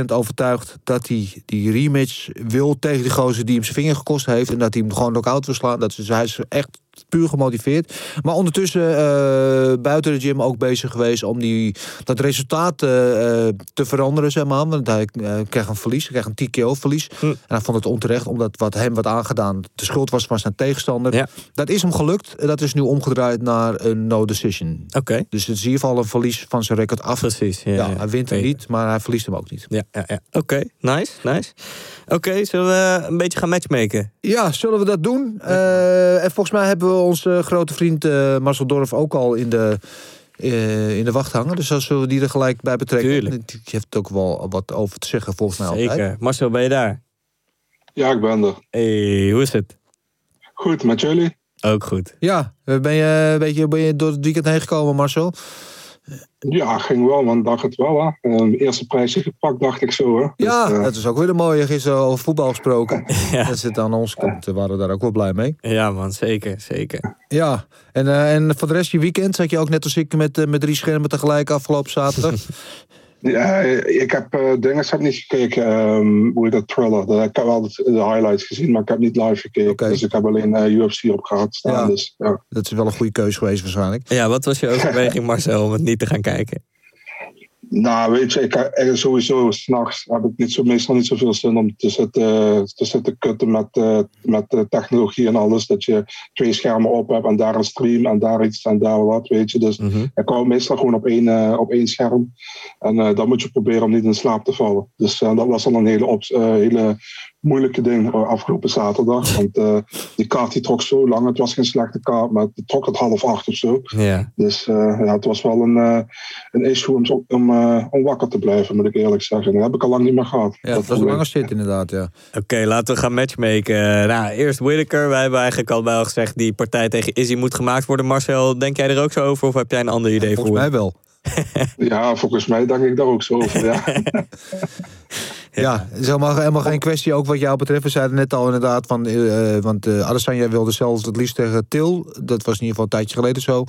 100% overtuigd dat hij die rematch wil tegen die gozer die hem zijn vinger gekost heeft. En dat hij hem gewoon knock-out wil slaan. Dat is, hij is echt puur gemotiveerd. Maar ondertussen eh, buiten de gym ook bezig geweest om die, dat resultaat eh, eh, te veranderen, zeg maar. Want hij kreeg een verlies, hij kreeg een TKO-verlies. Hm. En hij vond het onterecht, omdat wat hem wat aangedaan de schuld was van zijn tegenstander. Ja. Dat is hem gelukt. Dat is nu omgedraaid naar een no decision. Oké, Dus het is in ieder geval een verlies van zijn record af. precies. Ja, Ja, ja. hij wint hem niet, maar hij verliest hem ook niet. Ja, ja, ja. Oké, nice, nice. Oké, zullen we een beetje gaan matchmaken? Ja, zullen we dat doen? En volgens mij hebben we onze grote vriend eh, Marcel Dorf ook al in de, eh, in de wacht hangen. Dus dan zullen we die er gelijk bij betrekken. Tuurlijk. Die heeft ook wel wat over te zeggen volgens mij altijd. Zeker. Marcel, ben je daar? Ja, ik ben er. Hey, hoe is het? Goed, met jullie? Ook goed. Ja, ben je, een beetje, ben je door het weekend heen gekomen, Marcel? Ja, ging wel, man. Dacht het wel, hè. Uh, eerste prijsje gepakt, dacht ik zo, hè. Ja, Dus, eh, dat is ook weer een mooie. Gisteren over voetbal gesproken. Ja. Dat zit aan ons kant. We waren daar ook wel blij mee. Ja, man, zeker, zeker. Ja, en, eh, en voor de rest je weekend zat je ook net als ik met, eh, met drie schermen tegelijk afgelopen zaterdag. Ja, ik heb uh, dingen heb niet gekeken, um, hoe heet dat, Thriller. Dat- Ik heb wel de, de highlights gezien, maar ik heb niet live gekeken. Dus ik heb alleen uh, UFC op gehad staan. Ja. Dus, ja. dat is wel een goede keuze geweest waarschijnlijk. Ja, wat was je overweging, Marcel, om het niet te gaan kijken? Nou, weet je, ik, eh, sowieso s'nachts heb ik niet zo, meestal niet zoveel zin om te zitten, te zitten kutten met, uh, met technologie en alles. Dat je twee schermen op hebt en daar een stream en daar iets en daar wat, weet je. Dus Mhm. ik hou meestal gewoon op één, uh, op één scherm. En dan moet je proberen om niet in slaap te vallen. Dus dat was al een hele, op, hele moeilijke ding afgelopen zaterdag. Want die kaart die trok zo lang. Het was geen slechte kaart, maar het trok het half acht of zo. Ja. Dus ja, het was wel een, een issue om, om, uh, om wakker te blijven, moet ik eerlijk zeggen. Dat heb ik al lang niet meer gehad. Ja, dat was een lange zit inderdaad, ja. Oké, okay, laten we gaan matchmaken. Nou, eerst Whittaker. Wij hebben eigenlijk al bij al gezegd... die partij tegen Izzy moet gemaakt worden. Marcel, denk jij er ook zo over? Of heb jij een ander idee ja, voor? Volgens mij wel. ja, volgens mij denk ik daar ook zo over, ja. Ja, het is helemaal, helemaal geen kwestie. Ook wat jou betreft, we zeiden net al inderdaad van... Uh, want uh, Adesanya wilde zelfs het liefst tegen Til. Dat was in ieder geval een tijdje geleden zo.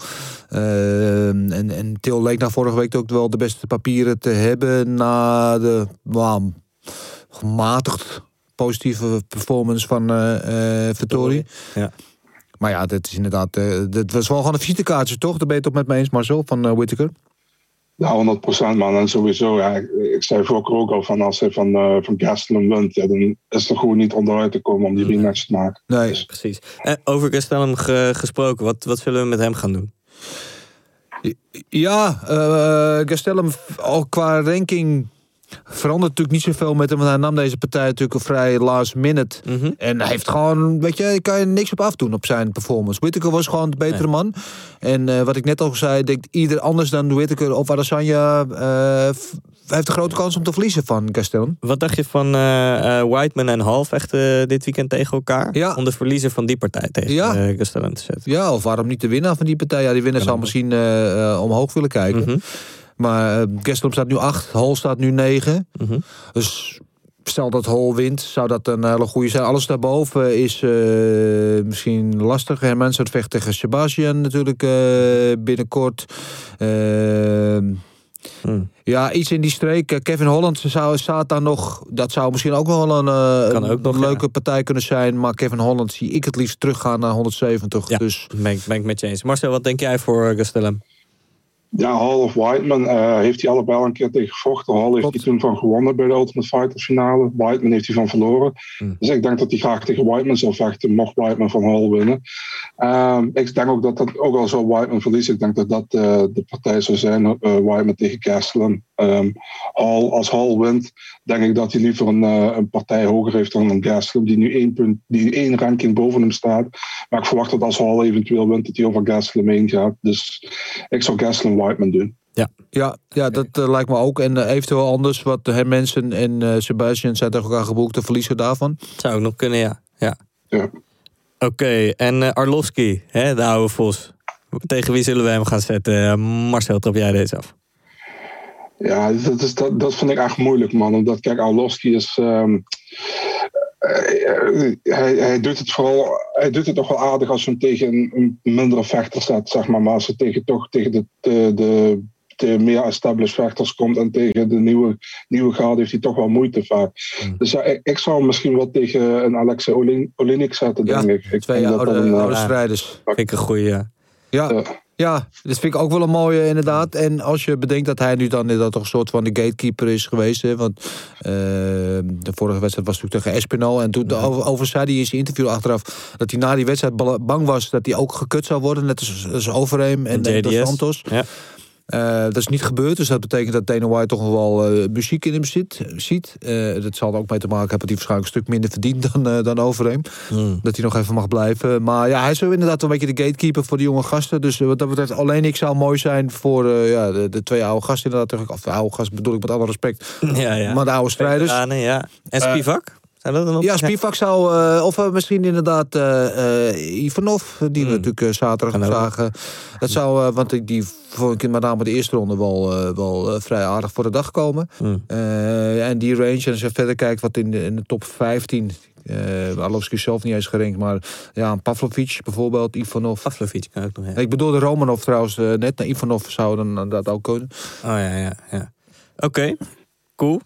Uh, en, en Til leek na vorige week ook wel de beste papieren te hebben... na de well, gematigd positieve performance van eh eh Vittori. Ja. Maar ja, dat is inderdaad... eh, dat was wel gewoon een visitekaartje, toch? Daar ben je het toch met me eens, Marcel, van eh Whittaker? Ja, 100 procent man. En sowieso, ja, ik, zei vroeger ook al van als hij van, eh van Gastelum wint, ja, dan is er gewoon niet onderuit te komen om die rematch te maken. Nee. Precies. En over Gastelum ge- gesproken, wat, wat zullen we met hem gaan doen? Ja, eh Gastelum al qua ranking verandert natuurlijk niet zoveel met hem. Want hij nam deze partij natuurlijk een vrij last minute. Mhm. En hij heeft gewoon, weet je, kan je niks op afdoen op zijn performance. Whittaker was gewoon de betere man. En eh, wat ik net al zei, ik denk ieder anders dan Whittaker of Adesanya... eh, heeft een grote kans om te verliezen van Gastelum. Wat dacht je van eh, Whiteman en Hall vechten dit weekend tegen elkaar? Ja. Om de verliezer van die partij tegen Ja. Gastelum te zetten. Ja, of waarom niet de winnaar van die partij? Ja, die winnaar zal misschien omhoog willen kijken. Mhm. Maar eh Gastelum staat nu 8, Hol staat nu 9. Mhm. Dus stel dat Hol wint, zou dat een hele goede zijn. Alles daarboven is eh, misschien lastig. Hermans het vecht tegen Sebastian natuurlijk eh, binnenkort. Ehm, Hmm. Ja, iets in die streek. Kevin Holland zou, staat daar nog. Dat zou misschien ook wel een, ook nog, leuke ja. partij kunnen zijn. Maar Kevin Holland zie ik het liefst teruggaan naar 170. Ja, Dus ben, ik, ben ik met je eens. Marcel, wat denk jij voor Gastelum? Ja, Hall of Whiteman eh, heeft hij allebei al een keer tegen gevochten. Hall heeft hij toen van gewonnen bij de Ultimate Fighter finale. Whiteman heeft hij van verloren. Hmm. Dus ik denk dat hij graag tegen Whiteman zou vechten, mocht Whiteman van Hall winnen. Ehm, ik denk ook dat dat, ook al zou Whiteman verliezen, ik denk dat dat eh, de partij zou zijn, eh, Whiteman tegen Gastelum. Ehm, Hall, als Hall wint, denk ik dat hij liever een, een partij hoger heeft dan een Gastelum, die nu één, punt, die één ranking boven hem staat. Maar ik verwacht dat als Hall eventueel wint, dat hij over Gastelum heen gaat. Dus ik zou Gastelum Whiteman doen. ja, ja dat eh, lijkt me ook. En eh, eventueel anders, wat de mensen en eh Sebastian zijn tegen elkaar geboekt. De verliezer daarvan. Zou ook nog kunnen, ja. ja. Ja. Oké, en Arlovski, hè, de oude Vos. Tegen wie zullen we hem gaan zetten? Marcel, trap jij deze af? Ja, dat, is, dat, dat vind ik echt moeilijk, man. Omdat, kijk, Arlovski is. ehm, eh, hij, hij doet het vooral. Hij doet het nog wel aardig als je hem tegen een, een mindere vechter zet, zeg maar. Maar als hij tegen, toch tegen de, de, de, de meer established vechters komt en tegen de nieuwe, nieuwe garde, heeft hij toch wel moeite vaak. Dus ja, ik, ik zou hem misschien wel tegen een Alexei Olin- Olinik zetten, Ja, denk ik. ik Twee oude, eh, oude strijders. Vind ik een goeie, ja. Ja, Ja. dat vind ik ook wel een mooie inderdaad. En als je bedenkt dat hij nu dan inderdaad toch een soort van de gatekeeper is geweest. Hè, want eh, de vorige wedstrijd was natuurlijk tegen Espinal. En toen over, over zei hij in zijn interview achteraf... dat hij na die wedstrijd bang was dat hij ook gekut zou worden. Net als, als Overeem en, en Dos. Santos. Ja. Eh, dat is niet gebeurd, dus dat betekent dat Dana White toch nog wel eh, muziek in hem zit, ziet. Eh, dat zal er ook mee te maken hebben dat hij waarschijnlijk een stuk minder verdient dan, dan Overeem. Hmm. Dat hij nog even mag blijven. Maar ja, hij is zo inderdaad een beetje de gatekeeper voor de jonge gasten. Dus wat dat betreft, alleen ik zou mooi zijn voor ja, de, de twee oude gasten inderdaad. Of de oude gasten bedoel ik met alle respect. Ja, ja. Maar de oude strijders. Veteranen, ja. En Spivak? Zijn dat dan? Ja, Spivak zou, eh, of eh, misschien inderdaad eh, Ivanov, die we Hmm. natuurlijk zaterdag zagen. Dat zou, want die vond ik met name de eerste ronde wel, wel vrij aardig voor de dag komen. Hmm. En die range, en als je verder kijkt wat in de, in de top 15, eh Arlovski zelf niet eens gerankt, maar ja, Pavlovic bijvoorbeeld, Ivanov. Pavlovic kan ook nog, ja. Ik bedoelde Romanov trouwens net, naar Ivanov zou dan dat ook kunnen. Oh ja, ja, ja. Oké, cool.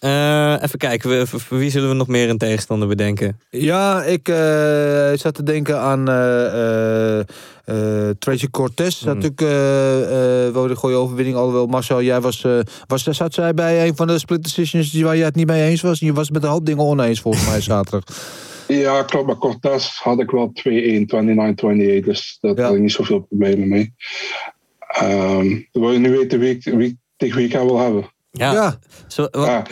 Eh, even kijken, we, voor voor wie zullen we nog meer een tegenstander bedenken? Ja, ik eh, zat te denken aan eh, eh, eh, Tracy Cortez. Hmm. Natuurlijk eh eh wel de goede overwinning. Alhoewel, Marcel, jij was, eh, was... Zat zij bij een van de split decisions die waar je het niet mee eens was? Je was het met een hoop dingen oneens volgens mij zaterdag. Ja, klopt. Maar Cortez had ik wel 2-1, 29-28. Dus daar Ja. had ik niet zoveel problemen mee. Ehm wil je nu weten wie ik, wie, ik- tegen wie ik haar wil hebben? Ja. Ja. Zo, wat- Ja.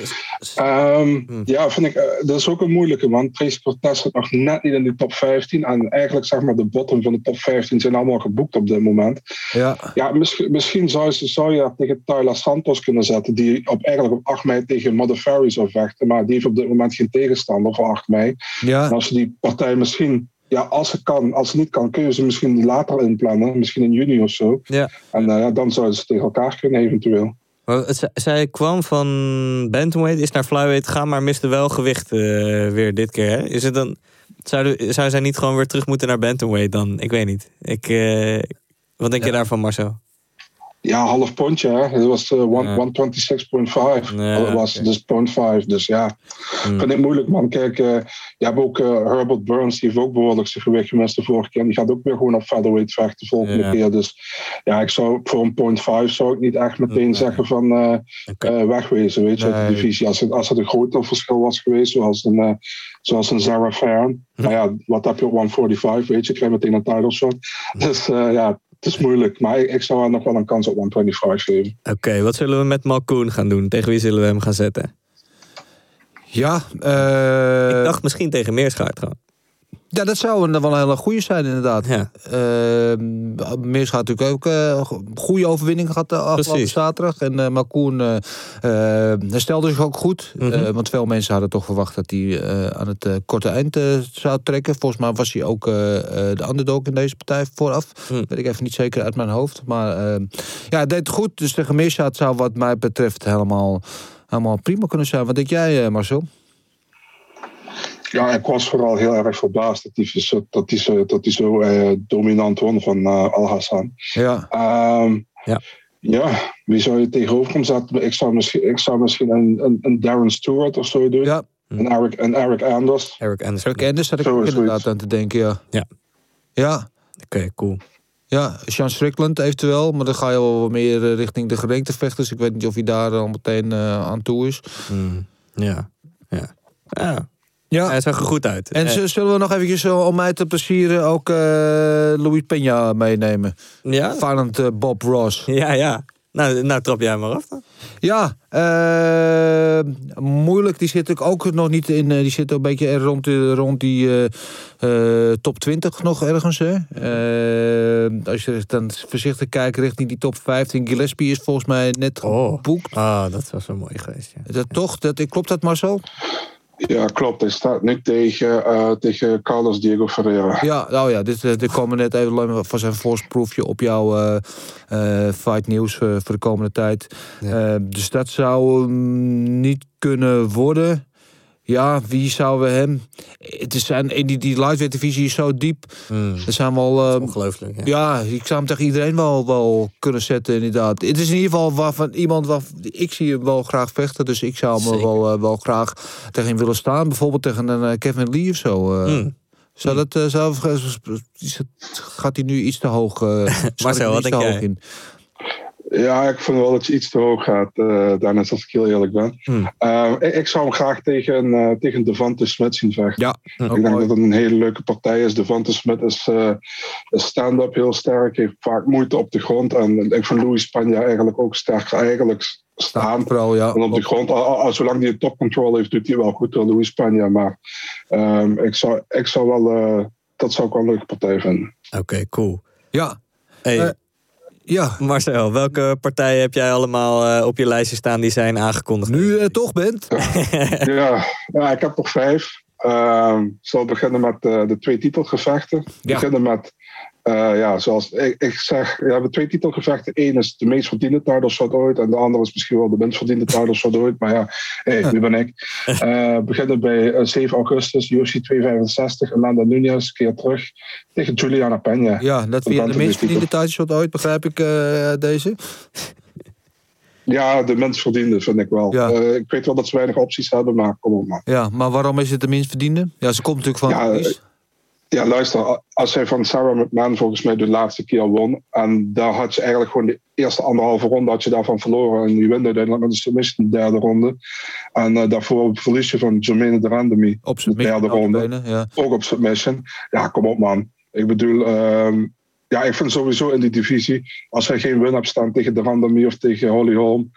Ehm, Ja, vind ik, eh, dat is ook een moeilijke, man. Tracy Cortez zit nog net niet in de top 15. En eigenlijk, zeg maar, de bottom van de top 15 zijn allemaal geboekt op dit moment. Ja, Ja, misschien, misschien zou, je, zou je tegen Tyler Santos kunnen zetten, die op, eigenlijk op 8 mei tegen Modafferi zou vechten. Maar die heeft op dit moment geen tegenstander voor 8 mei. En ja. als die partij misschien, ja, als ze kan, als ze niet kan, kun je ze misschien later inplannen, misschien in juni of zo. Ja. En eh, dan zouden ze tegen elkaar kunnen, eventueel. Het- zij kwam van bantamweight, is naar flyweight gegaan, maar miste wel gewicht eh, weer dit keer. Hè? Is het dan, zou, zou zij niet gewoon weer terug moeten naar bantamweight dan? Ik weet niet. Ik, eh, wat denk je daarvan, Marcel? Ja, half pondje. Hè? Dat was uh, one- 126.5. Ja, dat was dus 0.5. Dus ja, vind ik moeilijk, man. Kijk, eh, je hebt ook eh, Herbert Burns, die heeft ook behoorlijk zijn gewicht gemist de vorige keer. Die gaat ook weer gewoon op featherweight vechten de volgende Ja. keer. Dus ja, ik zou voor een 0.5 zou ik niet echt meteen zeggen van eh, eh, wegwezen, weet je, uit de divisie. Als het, als het een groter verschil was geweest, zoals een, eh, zoals een Sarah Fairn. Nou ja, wat heb je op 145, weet je, krijg je meteen een title shot. Dus eh, ja, het is moeilijk. Maar ik, ik zou haar nog wel een kans op 125 geven. Oké, wat zullen we met Malkoen gaan doen? Tegen wie zullen we hem gaan zetten? Ja, eh, Ik dacht misschien tegen Meerschaart gewoon. Ja, dat zou een, wel een hele goede zijn, inderdaad. Ja. Eh, Meers gaat natuurlijk ook eh, goede overwinning gehad de afgelopen Precies. zaterdag. En eh Malkoen eh, eh, herstelde zich ook goed. Mhm. Eh, want veel mensen hadden toch verwacht dat hij eh, aan het eh, korte eind eh, zou trekken. Volgens mij was hij ook eh, eh, de underdog in deze partij vooraf. Mhm. Weet ik even niet zeker uit mijn hoofd. Maar eh, ja, het deed goed. Dus tegen Meerschaat zou wat mij betreft helemaal, helemaal prima kunnen zijn. Wat denk jij, eh, Marcel? Ja, ik was vooral heel erg verbaasd dat hij zo, dat hij zo, dat hij zo eh, dominant won van eh, Al Hassan. Ja. Ehm, Ja. ja, wie zou je tegenover hem zetten? Ik zou misschien, ik zou misschien een, een, een Darren Stewart of zo doen. Ja. En Eric, en Eric Anders. Eric Anderson. Rick Anders had ik ook inderdaad zoiets. aan te denken, ja. Ja. Ja, Oké, cool. Ja, Sean Strickland eventueel. Maar dan ga je wel wat meer eh, richting de gerenktevechters. Ik weet niet of hij daar al meteen eh, aan toe is. Mm, ja. Ja. ja. Ja. Hij zag er goed uit. En Eh, z- zullen we nog eventjes eh, om mij te plezieren ook eh, Louis Peña meenemen? ja? Eh, Bob Ross. ja, ja. Nou, nou, trap jij maar af dan. Ja, moeilijk. Die zit ook nog niet in. die zit een beetje rond, rond die top 20 nog ergens. Hè? Als je dan voorzichtig kijkt richting die top 15. Gillespie is volgens mij net Oh. geboekt. Ah, dat was wel mooi geweest. Ja. Dat, toch? Dat, klopt dat Marcel? Ja, klopt. Hij staat nu tegen, eh, tegen Carlos Diego Ferreira. Ja, nou ja, dit, eh, dit komen net even van zijn voorsproefje op jouw eh, eh, fight nieuws eh, voor de komende tijd. Ja. Eh, dus dat zou niet kunnen worden. Ja, wie zouden we hem... Het is zijn, die, die lightweight divisie is zo diep. Mm, Er zijn wel... eh, ongelooflijk. Ja. ja, ik zou hem tegen iedereen wel, wel kunnen zetten, inderdaad. Het is in ieder geval waarvan iemand... Waar, ik zie hem wel graag vechten, dus ik zou hem wel, eh, wel graag tegen hem willen staan. Bijvoorbeeld tegen een eh, Kevin Lee of zo. eh. Mm. Zou dat zou, is het, gaat hij nu iets te hoog? Marcel, wat denk te jij? in? Ja, ik vind wel dat je iets te hoog gaat, eh Dennis, als ik heel eerlijk ben. Hmm. Eh, ik, ik zou hem graag tegen, eh tegen Devante Smith zien vechten. Ja, ook Ik denk mooi. dat het een hele leuke partij is. Devante Smith is, eh, is stand-up heel sterk, heeft vaak moeite op de grond. En ik vind Louis Spanja eigenlijk ook sterk eigenlijk staan. Vooral, ja. En op de grond, al, al- al- zolang hij top control heeft, doet hij wel goed door Louis Spanja. Maar ehm, ik, zou, ik zou wel, eh, dat zou ik wel een leuke partij vinden. Oké, cool. Ja, Hey, ja. Marcel, welke partijen heb jij allemaal eh, op je lijstje staan die zijn aangekondigd? Nu je toch bent. ja, ja, ik heb nog vijf. Ehm, ik zal beginnen met eh, de twee titelgevechten. Ja. Beginnen met, eh, ja, zoals ik, ik zeg, we hebben twee titelgevechten. Eén is de meest verdiende title ooit. En de andere is misschien wel de minst verdiende title ooit. Maar ja, hey, wie ben ik? Eh beginnen bij eh, 7 augustus, UFC 265. Amanda Nunez keert terug tegen Juliana Peña. Ja, dat weer de minst verdiende tijdshot ooit, begrijp ik eh, deze. Ja, de minst verdiende vind ik wel. Ja. Eh, ik weet wel dat ze weinig opties hebben, maar kom op man. Ja, maar waarom is het de minst verdiende? Ja, ze komt natuurlijk van Ja. Ja, luister, als hij van Sarah McMahon volgens mij de laatste keer won. En daar had je eigenlijk gewoon de eerste anderhalve ronde had je daarvan verloren. En je wint uiteindelijk met een submission de derde ronde. En eh, daarvoor verlies je van Jermaine de Randemi. Op de derde ronde. Ja. Ook op submission. Ja, kom op man. Ik bedoel, ehm, ja, ik vind sowieso in die divisie, als hij geen win hebt staan tegen de Randemi of tegen Holly Holm,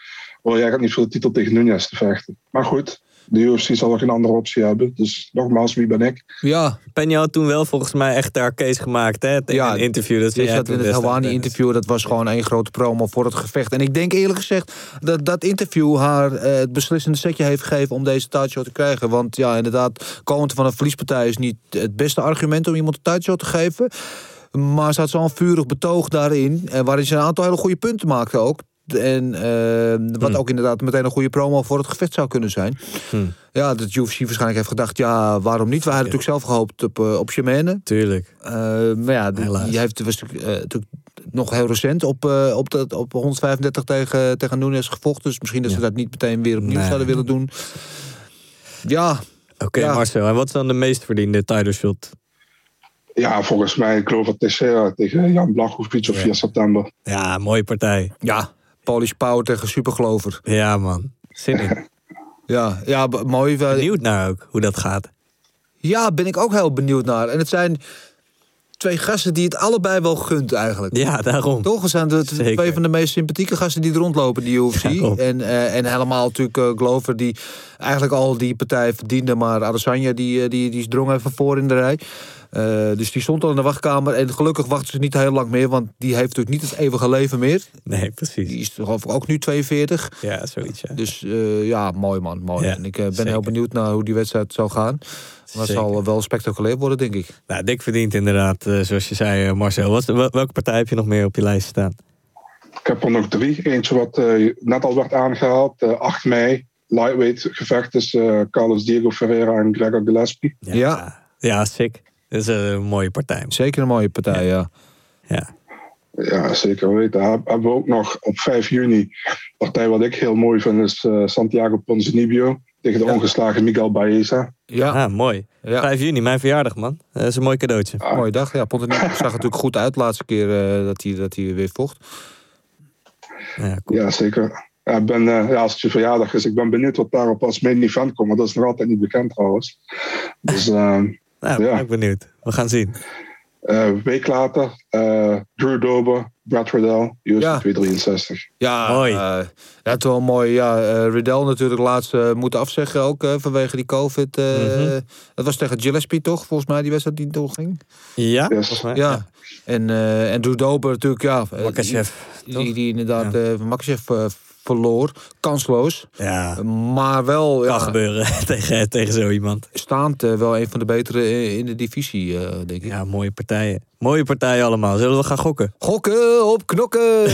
wil jij gaat niet voor de titel tegen Nunez te vechten. Maar goed, de UFC zal geen andere optie hebben. Dus nogmaals, wie ben ik? Ja, Penja had toen wel volgens mij echt haar case gemaakt hè, tegen Ja, een interview. Dat toen in het. Hawani-interview, dat was gewoon één grote promo voor het gevecht. En ik denk eerlijk gezegd dat dat interview haar eh, het beslissende setje heeft gegeven om deze titleshot te krijgen. Want ja, inderdaad, komend van een verliespartij is niet het beste argument om iemand een titleshot te geven. Maar ze had zo'n vurig betoog daarin, eh, waarin ze een aantal hele goede punten maakte ook. En eh, wat Hmm. ook inderdaad meteen een goede promo voor het gevecht zou kunnen zijn. Hmm. Ja, dat UFC waarschijnlijk heeft gedacht, ja, waarom niet? We hadden natuurlijk zelf gehoopt op, eh, op Shemane. Tuurlijk. Eh, maar ja, Helaas. die heeft was natuurlijk, eh, natuurlijk nog heel recent op, op, de, op 135 tegen, tegen Nunes gevochten. Dus misschien dat ze dat niet meteen weer opnieuw Nee. zouden willen doen. Ja, Oké, Ja. Marcel. En wat is dan de meest verdiende title shot? Ja, volgens mij Glover Teixeira tegen Jan Blachowicz op 4 september. Ja, mooie partij. ja. Polish Power tegen Supergelover. Ja, man. Zin in. Ja, ja mooi. We- Benieuwd naar ook hoe dat gaat. Ja, ben ik ook heel benieuwd naar. En het zijn twee gasten die het allebei wel gunt eigenlijk. Ja, daarom. Toch? Het zijn de Zeker. twee van de meest sympathieke gasten die er rondlopen, die UFC. Daarom. En, eh, en helemaal natuurlijk eh, Glover, die eigenlijk al die partij verdiende. Maar Adesanya, die, eh, die, die drong even voor in de rij. Eh, dus die stond al in de wachtkamer. En gelukkig wachten ze niet heel lang meer. Want die heeft natuurlijk niet het eeuwige leven meer. Nee, precies. Die is geloof ik ook nu 42. Ja, zoiets, ja. Dus eh, ja, mooi man. Mooi. Ja, en ik eh, ben zeker. heel benieuwd naar hoe die wedstrijd zal gaan. Maar het zal wel spectaculair worden, denk ik. Nou, dik verdiend inderdaad, eh, zoals je zei, Marcel. Wat, wel- welke partij heb je nog meer op je lijst staan? Ik heb er nog drie. Eentje wat eh, net al werd aangehaald. eh 8 mei. Lightweight gevecht tussen eh, Carlos Diego Ferreira en Gregor Gillespie. Ja. Ja, sick. Dat is een mooie partij. Zeker een mooie partij, ja. Ja. Ja, zeker weten. Heb- Hebben we ook nog op 5 juni. Een partij wat ik heel mooi vind is eh, Santiago Ponzinibbio tegen de ongeslagen Miguel Baeza. Ja, Ah, mooi. Ja. 5 juni, mijn verjaardag, man. Dat is een mooi cadeautje. mooie dag. Ja, Pontennier zag er natuurlijk goed uit de laatste keer eh, dat, hij, dat hij weer vocht. Ja, cool. Ja, zeker. Ja, ik ben, eh, ja, als het je verjaardag is, ik ben benieuwd wat daarop als main event komt. Maar dat is nog altijd niet bekend trouwens. Dus Nou, ben Ja. ik benieuwd. We gaan zien. eh, een week later, eh, Drew Dober, Brad Riddell, UFC Ja. 263. Ja, Mooi. ja, het is wel mooi. Ja, eh, Riddell natuurlijk laatst moeten afzeggen ook vanwege die COVID. eh Mhm. Dat was tegen Gillespie toch, volgens mij, die wedstrijd die doorging. Ja, Yes. volgens mij. Ja. En, eh en Drew Dober natuurlijk, ja. Makachev, Die, die, die inderdaad eh van Makachev verloor. Kansloos. Ja, Maar wel kan ja, gebeuren tegen, tegen zo iemand. staand eh, wel een van de betere eh, in de divisie, eh, denk ik. Ja, mooie partijen. Mooie partijen allemaal. Zullen we gaan gokken? Gokken op knokken.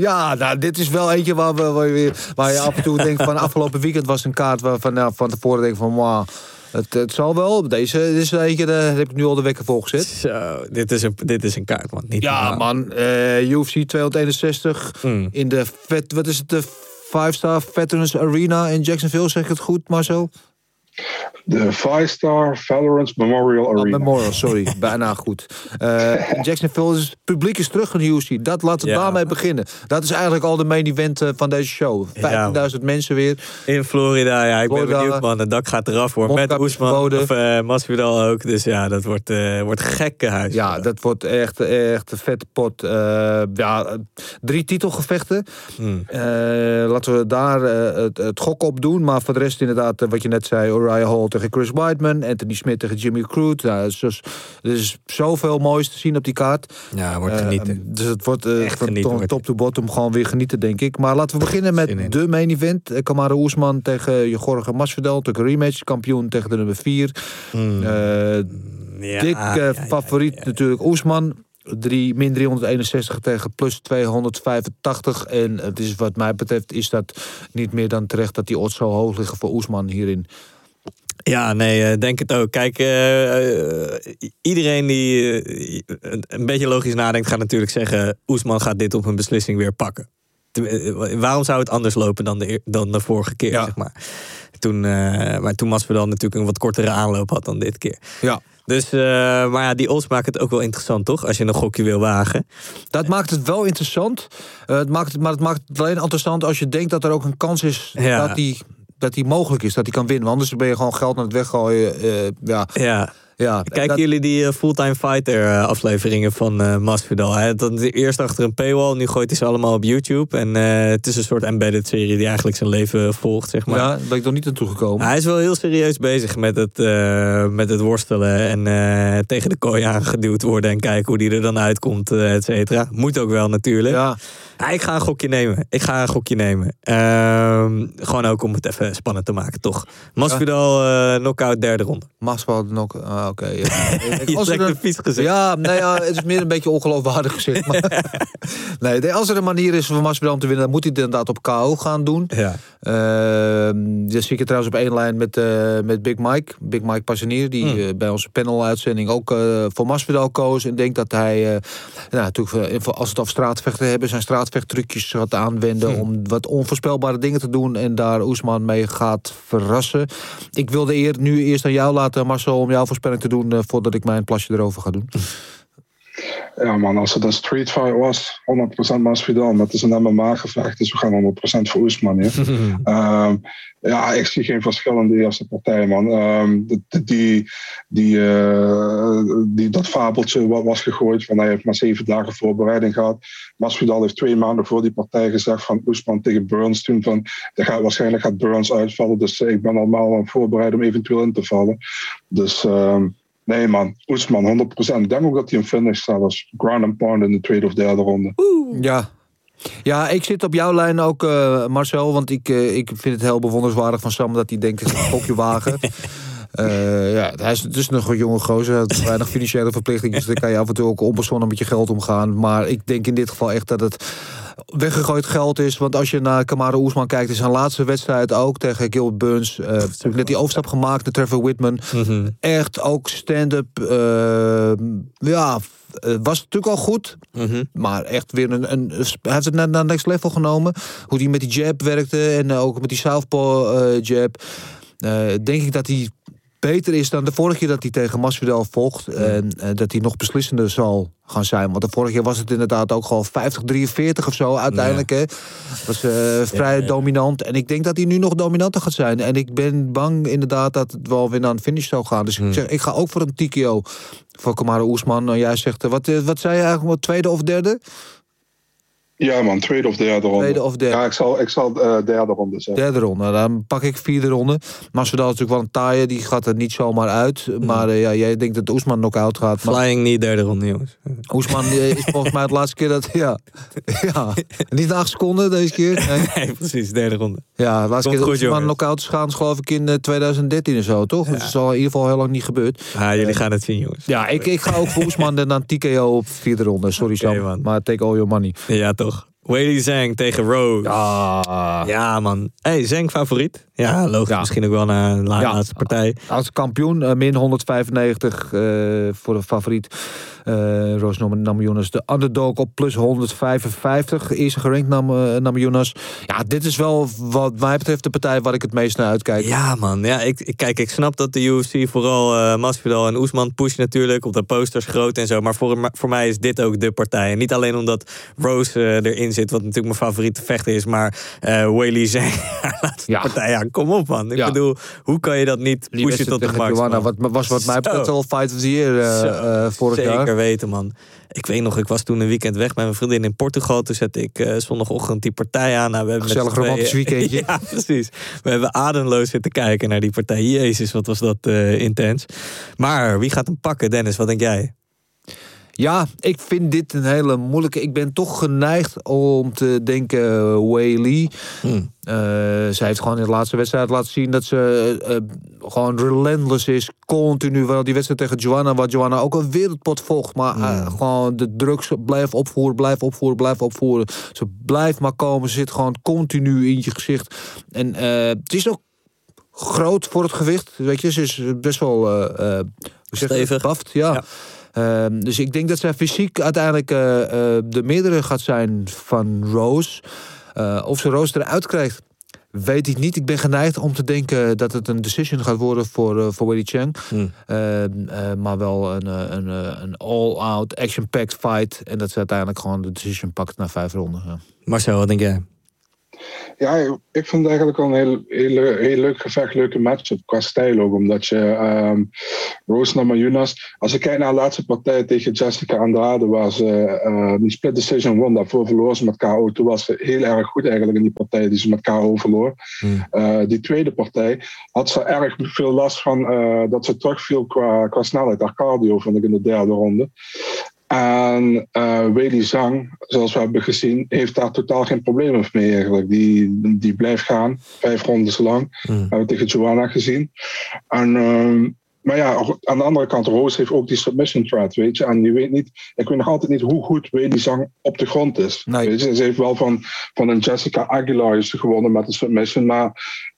Ja, nou, dit is wel eentje waar, we, waar, je, waar je af en toe denkt van afgelopen weekend was een kaart waarvan nou, van tevoren denk van wow, het, het zal wel. Deze dit is eentje, daar heb ik nu al de wekker voor gezet. Zo, dit is een, dit is een kaart, man. Niet Ja, normaal. man. eh, UFC 261 Mm. in de vet, wat is het, de 5-star Veterans Arena in Jacksonville, zeg ik het goed, Marcel? De Five Star Valorant Memorial Oh, Arena. Memorial, sorry. Bijna goed. Eh, in Jacksonville is het publiek is terug in UFC. Dat laten we Ja, daarmee beginnen. Dat is eigenlijk al de main event eh, van deze show. 15.000 mensen weer. In Florida, ja, ik Florida. ben benieuwd, man. Het dak gaat eraf, hoor. Met Oesman, of eh Masvidal ook. Dus ja, dat wordt, eh wordt gekke huis. Ja, dat wordt echt, echt een vette pot. Eh, ja, drie titelgevechten. Hmm. Eh, laten we daar eh, het, het gok op doen. Maar voor de rest inderdaad, eh, wat je net zei... Uriah Hall tegen Chris Weidman. Anthony Smith tegen Jimmy Crute. Nou, dus, dus- er is zoveel moois te zien op die kaart. Ja, wordt Eh, genieten. dus het wordt eh, Echt van genieten top to bottom gewoon weer genieten, denk ik. Maar laten we beginnen met de main event. Eh, Kamaru Oesman tegen Jorge Masvidal. Een rematch. Kampioen tegen de nummer 4. Hmm. Ja, dik ja, eh, ja, ja, favoriet natuurlijk Oesman. Drie, min 361 tegen plus 285. En het is wat mij betreft is dat niet meer dan terecht dat die odds zo hoog liggen voor Oesman hierin. Ja, nee, eh, denk het ook. Kijk, eh, eh, iedereen die een, beetje logisch nadenkt, gaat natuurlijk zeggen: Oesman gaat dit op een beslissing weer pakken. Waarom zou het anders lopen dan de, dan de vorige keer, Ja. zeg maar. Toen, eh, maar toen Masvidal natuurlijk een wat kortere aanloop had dan dit keer. Ja. Dus, maar ja, die odds maken het ook wel interessant, toch? Als je een gokje wil wagen. Dat maakt het wel interessant. Het maakt maar het maakt het alleen interessant als je denkt dat er ook een kans is Ja. dat die dat die mogelijk is, dat die kan winnen. Want anders ben je gewoon geld aan het weggooien. eh, ja, Ja. Ja. Kijken dat- jullie die eh, Fulltime Fighter eh, afleveringen van eh Masvidal? Hè? Dat eerst achter een paywall, nu gooit hij ze allemaal op YouTube. En het is een soort embedded serie die eigenlijk zijn leven volgt, zeg maar. ja, daar ben ik nog niet naartoe gekomen. Hij is wel heel serieus bezig met het, met het worstelen en tegen de kooi aangeduwd worden en kijken hoe die er dan uitkomt, et cetera. Moet ook wel natuurlijk. Ja, Ja, ik ga een gokje nemen. Ik ga een gokje nemen. Ehm, gewoon ook om het even spannend te maken, toch? Masvidal, knockout derde ronde. Masvidal nog. Ja, oké. ja. Als er een- vies gezicht. Ja, nee, ja, het is meer een beetje ongeloofwaardig gezicht. Maar nee, als er een manier is voor Masvidal om te winnen, dan moet hij het inderdaad op KO gaan doen. Ja. Ehm dan zie ik het trouwens op één lijn met, eh, met Big Mike. Big Mike Passanier, die Hmm. eh, bij onze panel-uitzending ook eh, voor Masvidal koos. En denkt dat hij, nou, natuurlijk, als het over straatvechten hebben, zijn straatvechttrucjes gaat aanwenden Hmm. om wat onvoorspelbare dingen te doen en daar Oesman mee gaat verrassen. Ik wilde eer, nu eerst aan jou laten, Marcel, om jouw voorspelling te doen voordat ik mijn plasje erover ga doen. Ja man, als het een street fight was, 100% Masvidal. Maar het is een MMA-gevecht, dus we gaan 100% voor Oesman. Ja. Ehm, ja, ik zie geen verschil in de eerste partij, man. De- de- die, die, eh, die, dat fabeltje wat was gegooid van hij heeft maar zeven dagen voorbereiding gehad. Masvidal heeft twee maanden voor die partij gezegd van Oesman tegen Burns toen van er gaat, waarschijnlijk gaat Burns uitvallen. Dus ik ben allemaal aan het voorbereiden om eventueel in te vallen. Dus ehm, nee man, Oesman 100%. Ik denk ook dat hij een finish zelfs ground and pound in de tweede of derde ronde. Ja. Ja, ik zit op jouw lijn ook, eh, Marcel. Want ik, eh, ik vind het heel bewonderenswaardig van Sam dat hij denkt: ik ga een gokje wagen. Eh, ja, hij is dus nog een jonge gozer. Hij weinig financiële verplichtingen. Dus dan kan je af en toe ook onbezonnen met je geld omgaan. Maar ik denk in dit geval echt dat het weggegooid geld is. Want als je naar Kamara Oesman kijkt, is zijn laatste wedstrijd ook tegen Gilbert Burns. natuurlijk net die overstap gemaakt naar Trevor Whitman. Echt ook stand-up. eh, ja, was natuurlijk al goed. Maar echt weer een, een. Hij heeft het naar, naar next level genomen. Hoe hij met die jab werkte en ook met die southpaw jab. Denk ik dat hij beter is dan de vorige keer dat hij tegen Masvidal vocht. En eh, dat hij nog beslissender zal gaan zijn. Want de vorige keer was het inderdaad ook gewoon 50-43 of zo uiteindelijk. Hè. was eh, vrij dominant. En ik denk dat hij nu nog dominanter gaat zijn. En ik ben bang inderdaad dat het wel weer naar een finish zou gaan. Dus ik, zeg, ik ga ook voor een TKO voor Kamara Oesman. En jij zegt, eh, wat, wat zei je eigenlijk, wat, tweede of derde? Ja man, tweede of derde ronde. Tweede of derde. Ja, ik zal, ik zal eh, derde ronde zeggen. Derde ronde. Nou, Dan pak ik vierde ronde. Masvidal is natuurlijk wel een taaie. Die gaat er niet zomaar uit. Maar eh, ja, jij denkt dat Oesman knock-out gaat. Maar Flying niet derde ronde, jongens. Oesman eh, is volgens mij het laatste keer dat... Ja, ja. niet acht seconden deze keer. Nee. Nee, precies, derde ronde. Ja, de laatste Komt keer dat Oesman knock-out is gaan is geloof ik in eh, 2013 of zo, toch? Dus dat is al in ieder geval heel lang niet gebeurd. Ah, jullie gaan het zien, jongens. Ja, ik, ik ga ook voor Oesman en dan TKO op vierde ronde. Sorry Oké, Sam, man. maar take all your money. Ja, toch. Weili Zhang tegen Rose. Ja, Ja, man. Hey, Zhang favoriet? Ja, logisch. Ja. Misschien ook wel na een la- Ja. laatste partij. Als kampioen, eh, min 195 eh, voor de favoriet. eh Roos Nam- Namajunas. De underdog op plus 155. Eerste gerankt Nam, eh, Namajunas. Ja, dit is wel wat mij betreft de partij waar ik het meest naar uitkijk. Ja, man. Ja, ik, ik- kijk, ik snap dat de UFC vooral eh Masvidal en Oesman pusht natuurlijk. Op de posters groot en zo. Maar voor, voor mij is dit ook de partij. En niet alleen omdat Rose eh, erin zit, wat natuurlijk mijn favoriete vechter is. Maar eh Weili Zhang, haar laatste Ja. partij. Ja, kom op, man. Ik Ja. bedoel, hoe kan je dat niet Die pushen tot de tegen max? Joanna, man? wat, was wat mij betreft Fight of the Year eh, eh, vorig Zeker jaar. weten, man. Ik weet nog, ik was toen een weekend weg met mijn vriendin in Portugal. Toen zette ik eh, zondagochtend die partij aan. Nou, we hebben Gezellig romantisch weekendje. ja, precies. We hebben ademloos zitten kijken naar die partij. Jezus, wat was dat eh, intens. Maar wie gaat hem pakken, Dennis? Wat denk jij? Ja, ik vind dit een hele moeilijke. Ik ben toch geneigd om te denken uh, Wei Lee. Hmm. Uh, zij heeft gewoon in de laatste wedstrijd laten zien dat ze uh, uh, gewoon relentless is. Continu. Wel die wedstrijd tegen Joanna, waar Joanna ook een wereldpot volgt. Maar hmm. gewoon de drugs blijft opvoeren, blijft opvoeren, blijft opvoeren. Ze blijft maar komen. Ze zit gewoon continu in je gezicht. En uh, het is ook groot voor het gewicht. Weet je, ze is best wel uh, stevig. Baft, ja. ja. Uh, dus ik denk dat zij fysiek uiteindelijk uh, uh, de meerdere gaat zijn van Rose. Uh, of ze Rose eruit krijgt, weet ik niet. Ik ben geneigd om te denken dat het een decision gaat worden voor, voor Willie Chang. Hmm. maar wel een, een, een all-out, action-packed fight. En dat ze uiteindelijk gewoon de decision pakt na vijf ronden. Ja. Marcel, wat denk jij? Ja, ik vind het eigenlijk wel een heel, heel, heel leuk gevecht, leuke matchup qua stijl ook. Omdat je um, Rose Namajunas, als ik kijk naar de laatste partij tegen Jessica Andrade, waar ze uh, die split decision won, daarvoor verloor ze met KO. Toen was ze heel erg goed eigenlijk in die partij die ze met KO verloor. Hmm. Uh, die tweede partij had ze erg veel last van uh, dat ze terugviel qua, qua snelheid, haar cardio, vond ik in de derde ronde. En uh, Weili Zhang, zoals we hebben gezien, heeft daar totaal geen probleem mee eigenlijk. Die, die blijft gaan, vijf rondes lang. Mm. Hebben we tegen Joanna gezien. En uh, maar ja, aan de andere kant, Roos heeft ook die submission threat, weet je. En je weet niet, ik weet nog altijd niet hoe goed Weili Zhang op de grond is. Weet je? Ze heeft wel van, van een Jessica Aguilar gewonnen met de submission, maar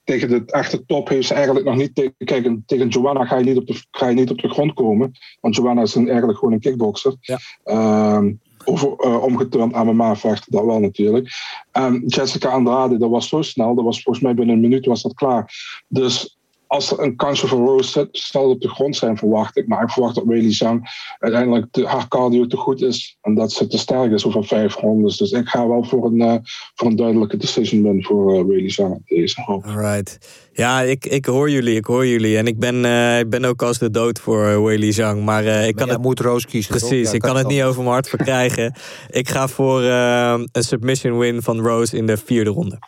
tegen de echte top heeft ze eigenlijk nog niet tegen. Kijk, tegen Joanna ga je niet op de, ga je niet op de grond komen. Want Joanna is een, eigenlijk gewoon een kickboxer. Ja. Ehm, over, uh, omgeturnd MMA vechten, dat wel natuurlijk. En Jessica Andrade, dat was zo snel. Dat was volgens mij binnen een minuut was dat klaar. Dus als er een kansje voor Rose zal op de grond zijn, verwacht ik. Maar ik verwacht dat Weili Zhang uiteindelijk de, haar cardio te goed is. En dat ze te sterk is over vijf rondes. Dus ik ga wel voor een, uh, voor een duidelijke decision win voor uh, Weili Zhang deze hoop. Alright. Ja, ik, ik hoor jullie, ik hoor jullie. En ik ben, uh, ik ben ook als de dood voor Weili Zhang. Maar uh, ik kan het... moet Roos kiezen. Precies, ja, ik kan het niet over mijn hart verkrijgen. ik ga voor een submission win van Rose in de vierde ronde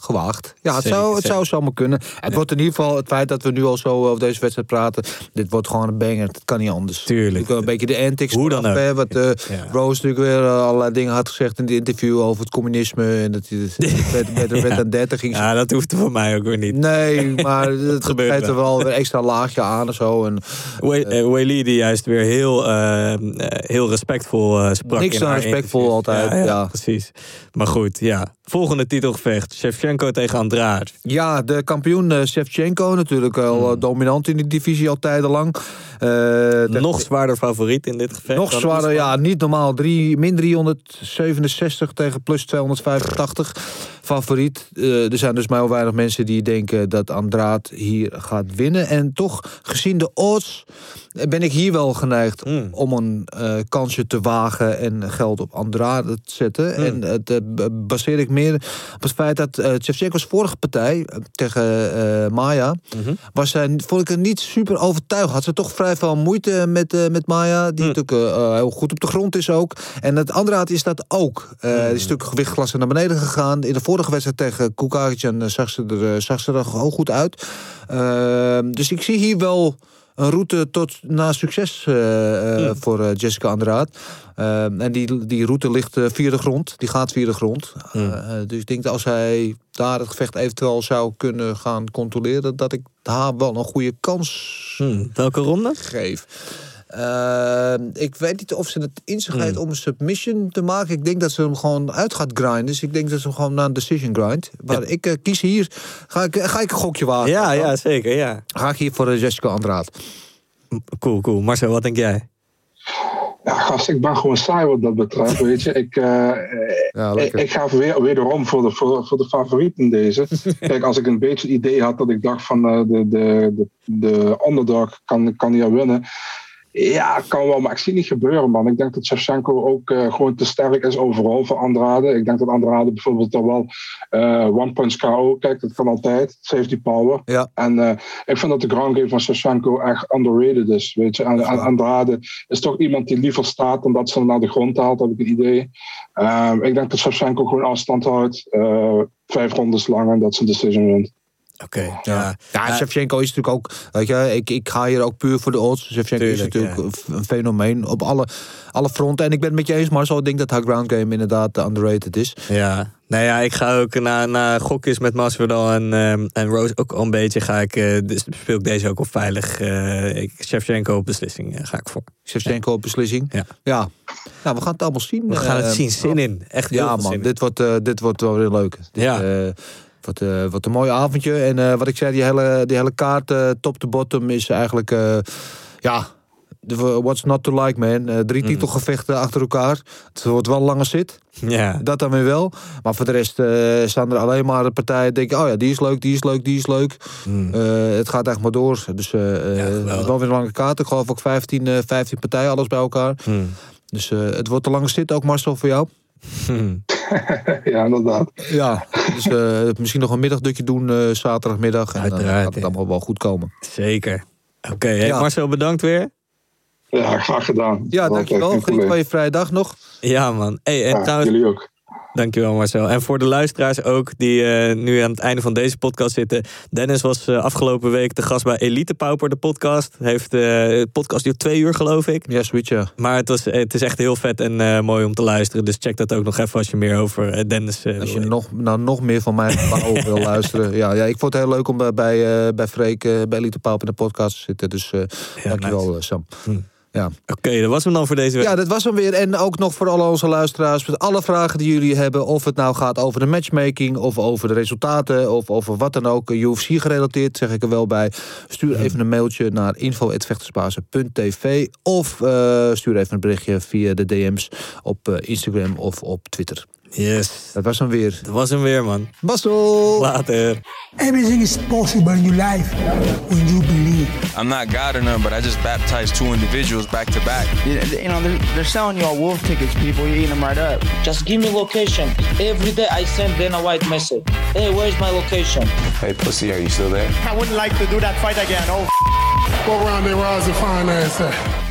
gewaagd. Ja, het, zou, het zou zomaar kunnen. Het wordt in ieder geval het feit dat we nu al zo over deze wedstrijd praten. Dit wordt gewoon een banger. Het kan niet anders. Tuurlijk. Een beetje de antics. Hoe dan ook. Hè, wat uh, ja. Rose natuurlijk weer uh, allerlei dingen had gezegd in het interview over het communisme. En dat hij met, met, met, een 30 ging. Ja, dat hoeft voor mij ook weer niet. Nee, maar het gebeurt er wel weer extra laagje aan en zo. En, uh, die juist weer heel, heel respectvol sprak. Niks dan respectvol altijd. Ja, ja, ja, precies. Maar goed, ja. Volgende titelgevecht. Shevchenko tegen Andrade. Ja, de kampioen uh, Shevchenko natuurlijk al hmm. dominant in die divisie al tijdenlang. Uh, nog zwaarder favoriet in dit gevecht. Nog zwaarder, ja, niet normaal. Drie, min 367 tegen plus 285 favoriet. Uh, er zijn dus maar heel weinig mensen die denken dat Andrade hier gaat winnen. En toch, gezien de odds, ben ik hier wel geneigd mm. om een uh, kansje te wagen en geld op Andrade te zetten. Mm. En dat uh, baseer ik meer op het feit dat uh, Shevchenko's vorige partij tegen Maya, mm -hmm. was vond ik er niet super overtuigd. Had ze toch vrij veel moeite met, met Maya, die Mm. natuurlijk heel goed op de grond is ook. En het Andrade is dat ook. Die is natuurlijk naar beneden gegaan. In de vorige wedstrijd tegen Kukagic zag ze er, zag ze er gewoon goed uit. dus ik zie hier wel een route tot naar succes uh, mm. voor uh, Jessica Andrade. en die, die route ligt via de grond. Die gaat via de grond. Mm. dus ik denk dat als hij daar het gevecht eventueel zou kunnen gaan controleren... dat ik haar wel een goede kans mm. Welke ronde? geef. Uh, ik weet niet of ze het in zich heeft Hmm. om een submission te maken. Ik denk dat ze hem gewoon uit gaat grinden. Dus ik denk dat ze hem gewoon naar een decision grind. Maar Ja. ik uh, kies hier. Ga ik, ga ik een gokje wagen? Ja, ja, zeker, ja. Ga ik hier voor uh, Jessica Andrade. Cool, cool. Marcel, wat denk jij? Ja, gast, ik ben gewoon saai wat dat betreft, weet je. Ik, uh, ja, ik, ik, ga weer, wederom voor de, voor, voor de favoriet in deze. Kijk, als ik een beetje het idee had dat ik dacht van uh, de, de, de, de underdog kan, kan hier winnen. Ja, kan wel, maar ik zie het niet gebeuren, man. Ik denk dat Shevchenko ook uh, gewoon te sterk is overal voor Andrade. Ik denk dat Andrade bijvoorbeeld er wel uh, one punch KO, kijk, dat kan altijd. Ze heeft die power. Ja. En uh, ik vind dat de ground game van Shevchenko echt underrated is, weet je. En, en Andrade is toch iemand die liever staat dan dat ze hem naar de grond haalt, heb ik het idee. Um, ik denk dat Shevchenko gewoon afstand houdt, vijf rondes lang en dat ze een decision wint. Oké, okay, ja. Ja, Shevchenko is natuurlijk ook... Weet je, ik, ik ga hier ook puur voor de odds. Shevchenko is natuurlijk ja. een fenomeen op alle, alle fronten. En ik ben het met je eens, Marcel. Ik denk dat haar ground game inderdaad underrated is. Ja, nou ja, ik ga ook naar, naar gokjes met Masvidal en, um, en Rose ook al een beetje. Ga ik, uh, dus speel ik deze ook op veilig. Uh, ik, Shevchenko op beslissing uh, ga ik voor. Shevchenko op beslissing? Ja. ja. Nou, we gaan het allemaal zien. We gaan het zien. Zin in. Echt Ja, man. Dit wordt, dit wordt wel weer leuk. Ja. Wat, uh, wat een mooi avondje. En uh, wat ik zei, die hele, die hele kaart uh, top to bottom is eigenlijk... ja, what's not to like, man. drie mm. titelgevechten achter elkaar. Het wordt wel een lange zit. Dat dan weer wel. Maar voor de rest staan er alleen maar partijen... denken, oh ja, die is leuk, die is leuk, die is leuk. Mm. het gaat echt maar door. Dus ja, wel weer een lange kaart. Ik geloof ook 15, 15 partijen, alles bij elkaar. Mm. Dus het wordt een lange zit ook, Marcel, voor jou. Ja, inderdaad. Ja, dus uh, misschien nog een middagdutje doen uh, zaterdagmiddag. En dan gaat het allemaal wel goed komen. Zeker. Oké, okay, hey, ja. Marcel, bedankt weer. Ja, graag gedaan. Ja, dankjewel. Geniet van je vrije dag nog. Ja, man. Hey, en ja, trouwens, jullie ook. Dankjewel Marcel. En voor de luisteraars ook die uh, nu aan het einde van deze podcast zitten. Dennis was uh, afgelopen week de gast bij Elite Pauper, de podcast. Heeft uh, podcast duurt twee uur geloof ik. Ja, ja. Maar het, was, het is echt heel vet en mooi om te luisteren. Dus check dat ook nog even als je meer over Dennis Als je nog, nou, nog meer van mij wil luisteren. Ja, ja, ik vond het heel leuk om bij, bij, bij Freek, bij Elite Pauper in de podcast te zitten. Dus ja, dankjewel nice. Sam. Hm. Ja. Oké, okay, dat was hem dan voor deze week. Ja, dat was hem weer. En ook nog voor alle onze luisteraars. Met alle vragen die jullie hebben. Of het nou gaat over de matchmaking. Of over de resultaten. Of over wat dan ook. UFC gerelateerd, zeg ik er wel bij. Stuur even een mailtje naar info.vechtersbazen.tv. Of uh, stuur even een berichtje via de DM's op uh, Instagram of op Twitter. Yes. Dat was hem weer. Dat was hem weer, man. Mazzel. Later. Everything is possible in your life when you believe. I'm not God or none, but I just baptized two individuals back to back. You, you know, they're, they're selling you all wolf tickets, people. You're eating them right up. Just give me location. Every day I send Dana White message. Hey, where's my location? Hey, pussy, are you still there? I wouldn't like to do that fight again. Oh, Go around there, where's the fine ass at?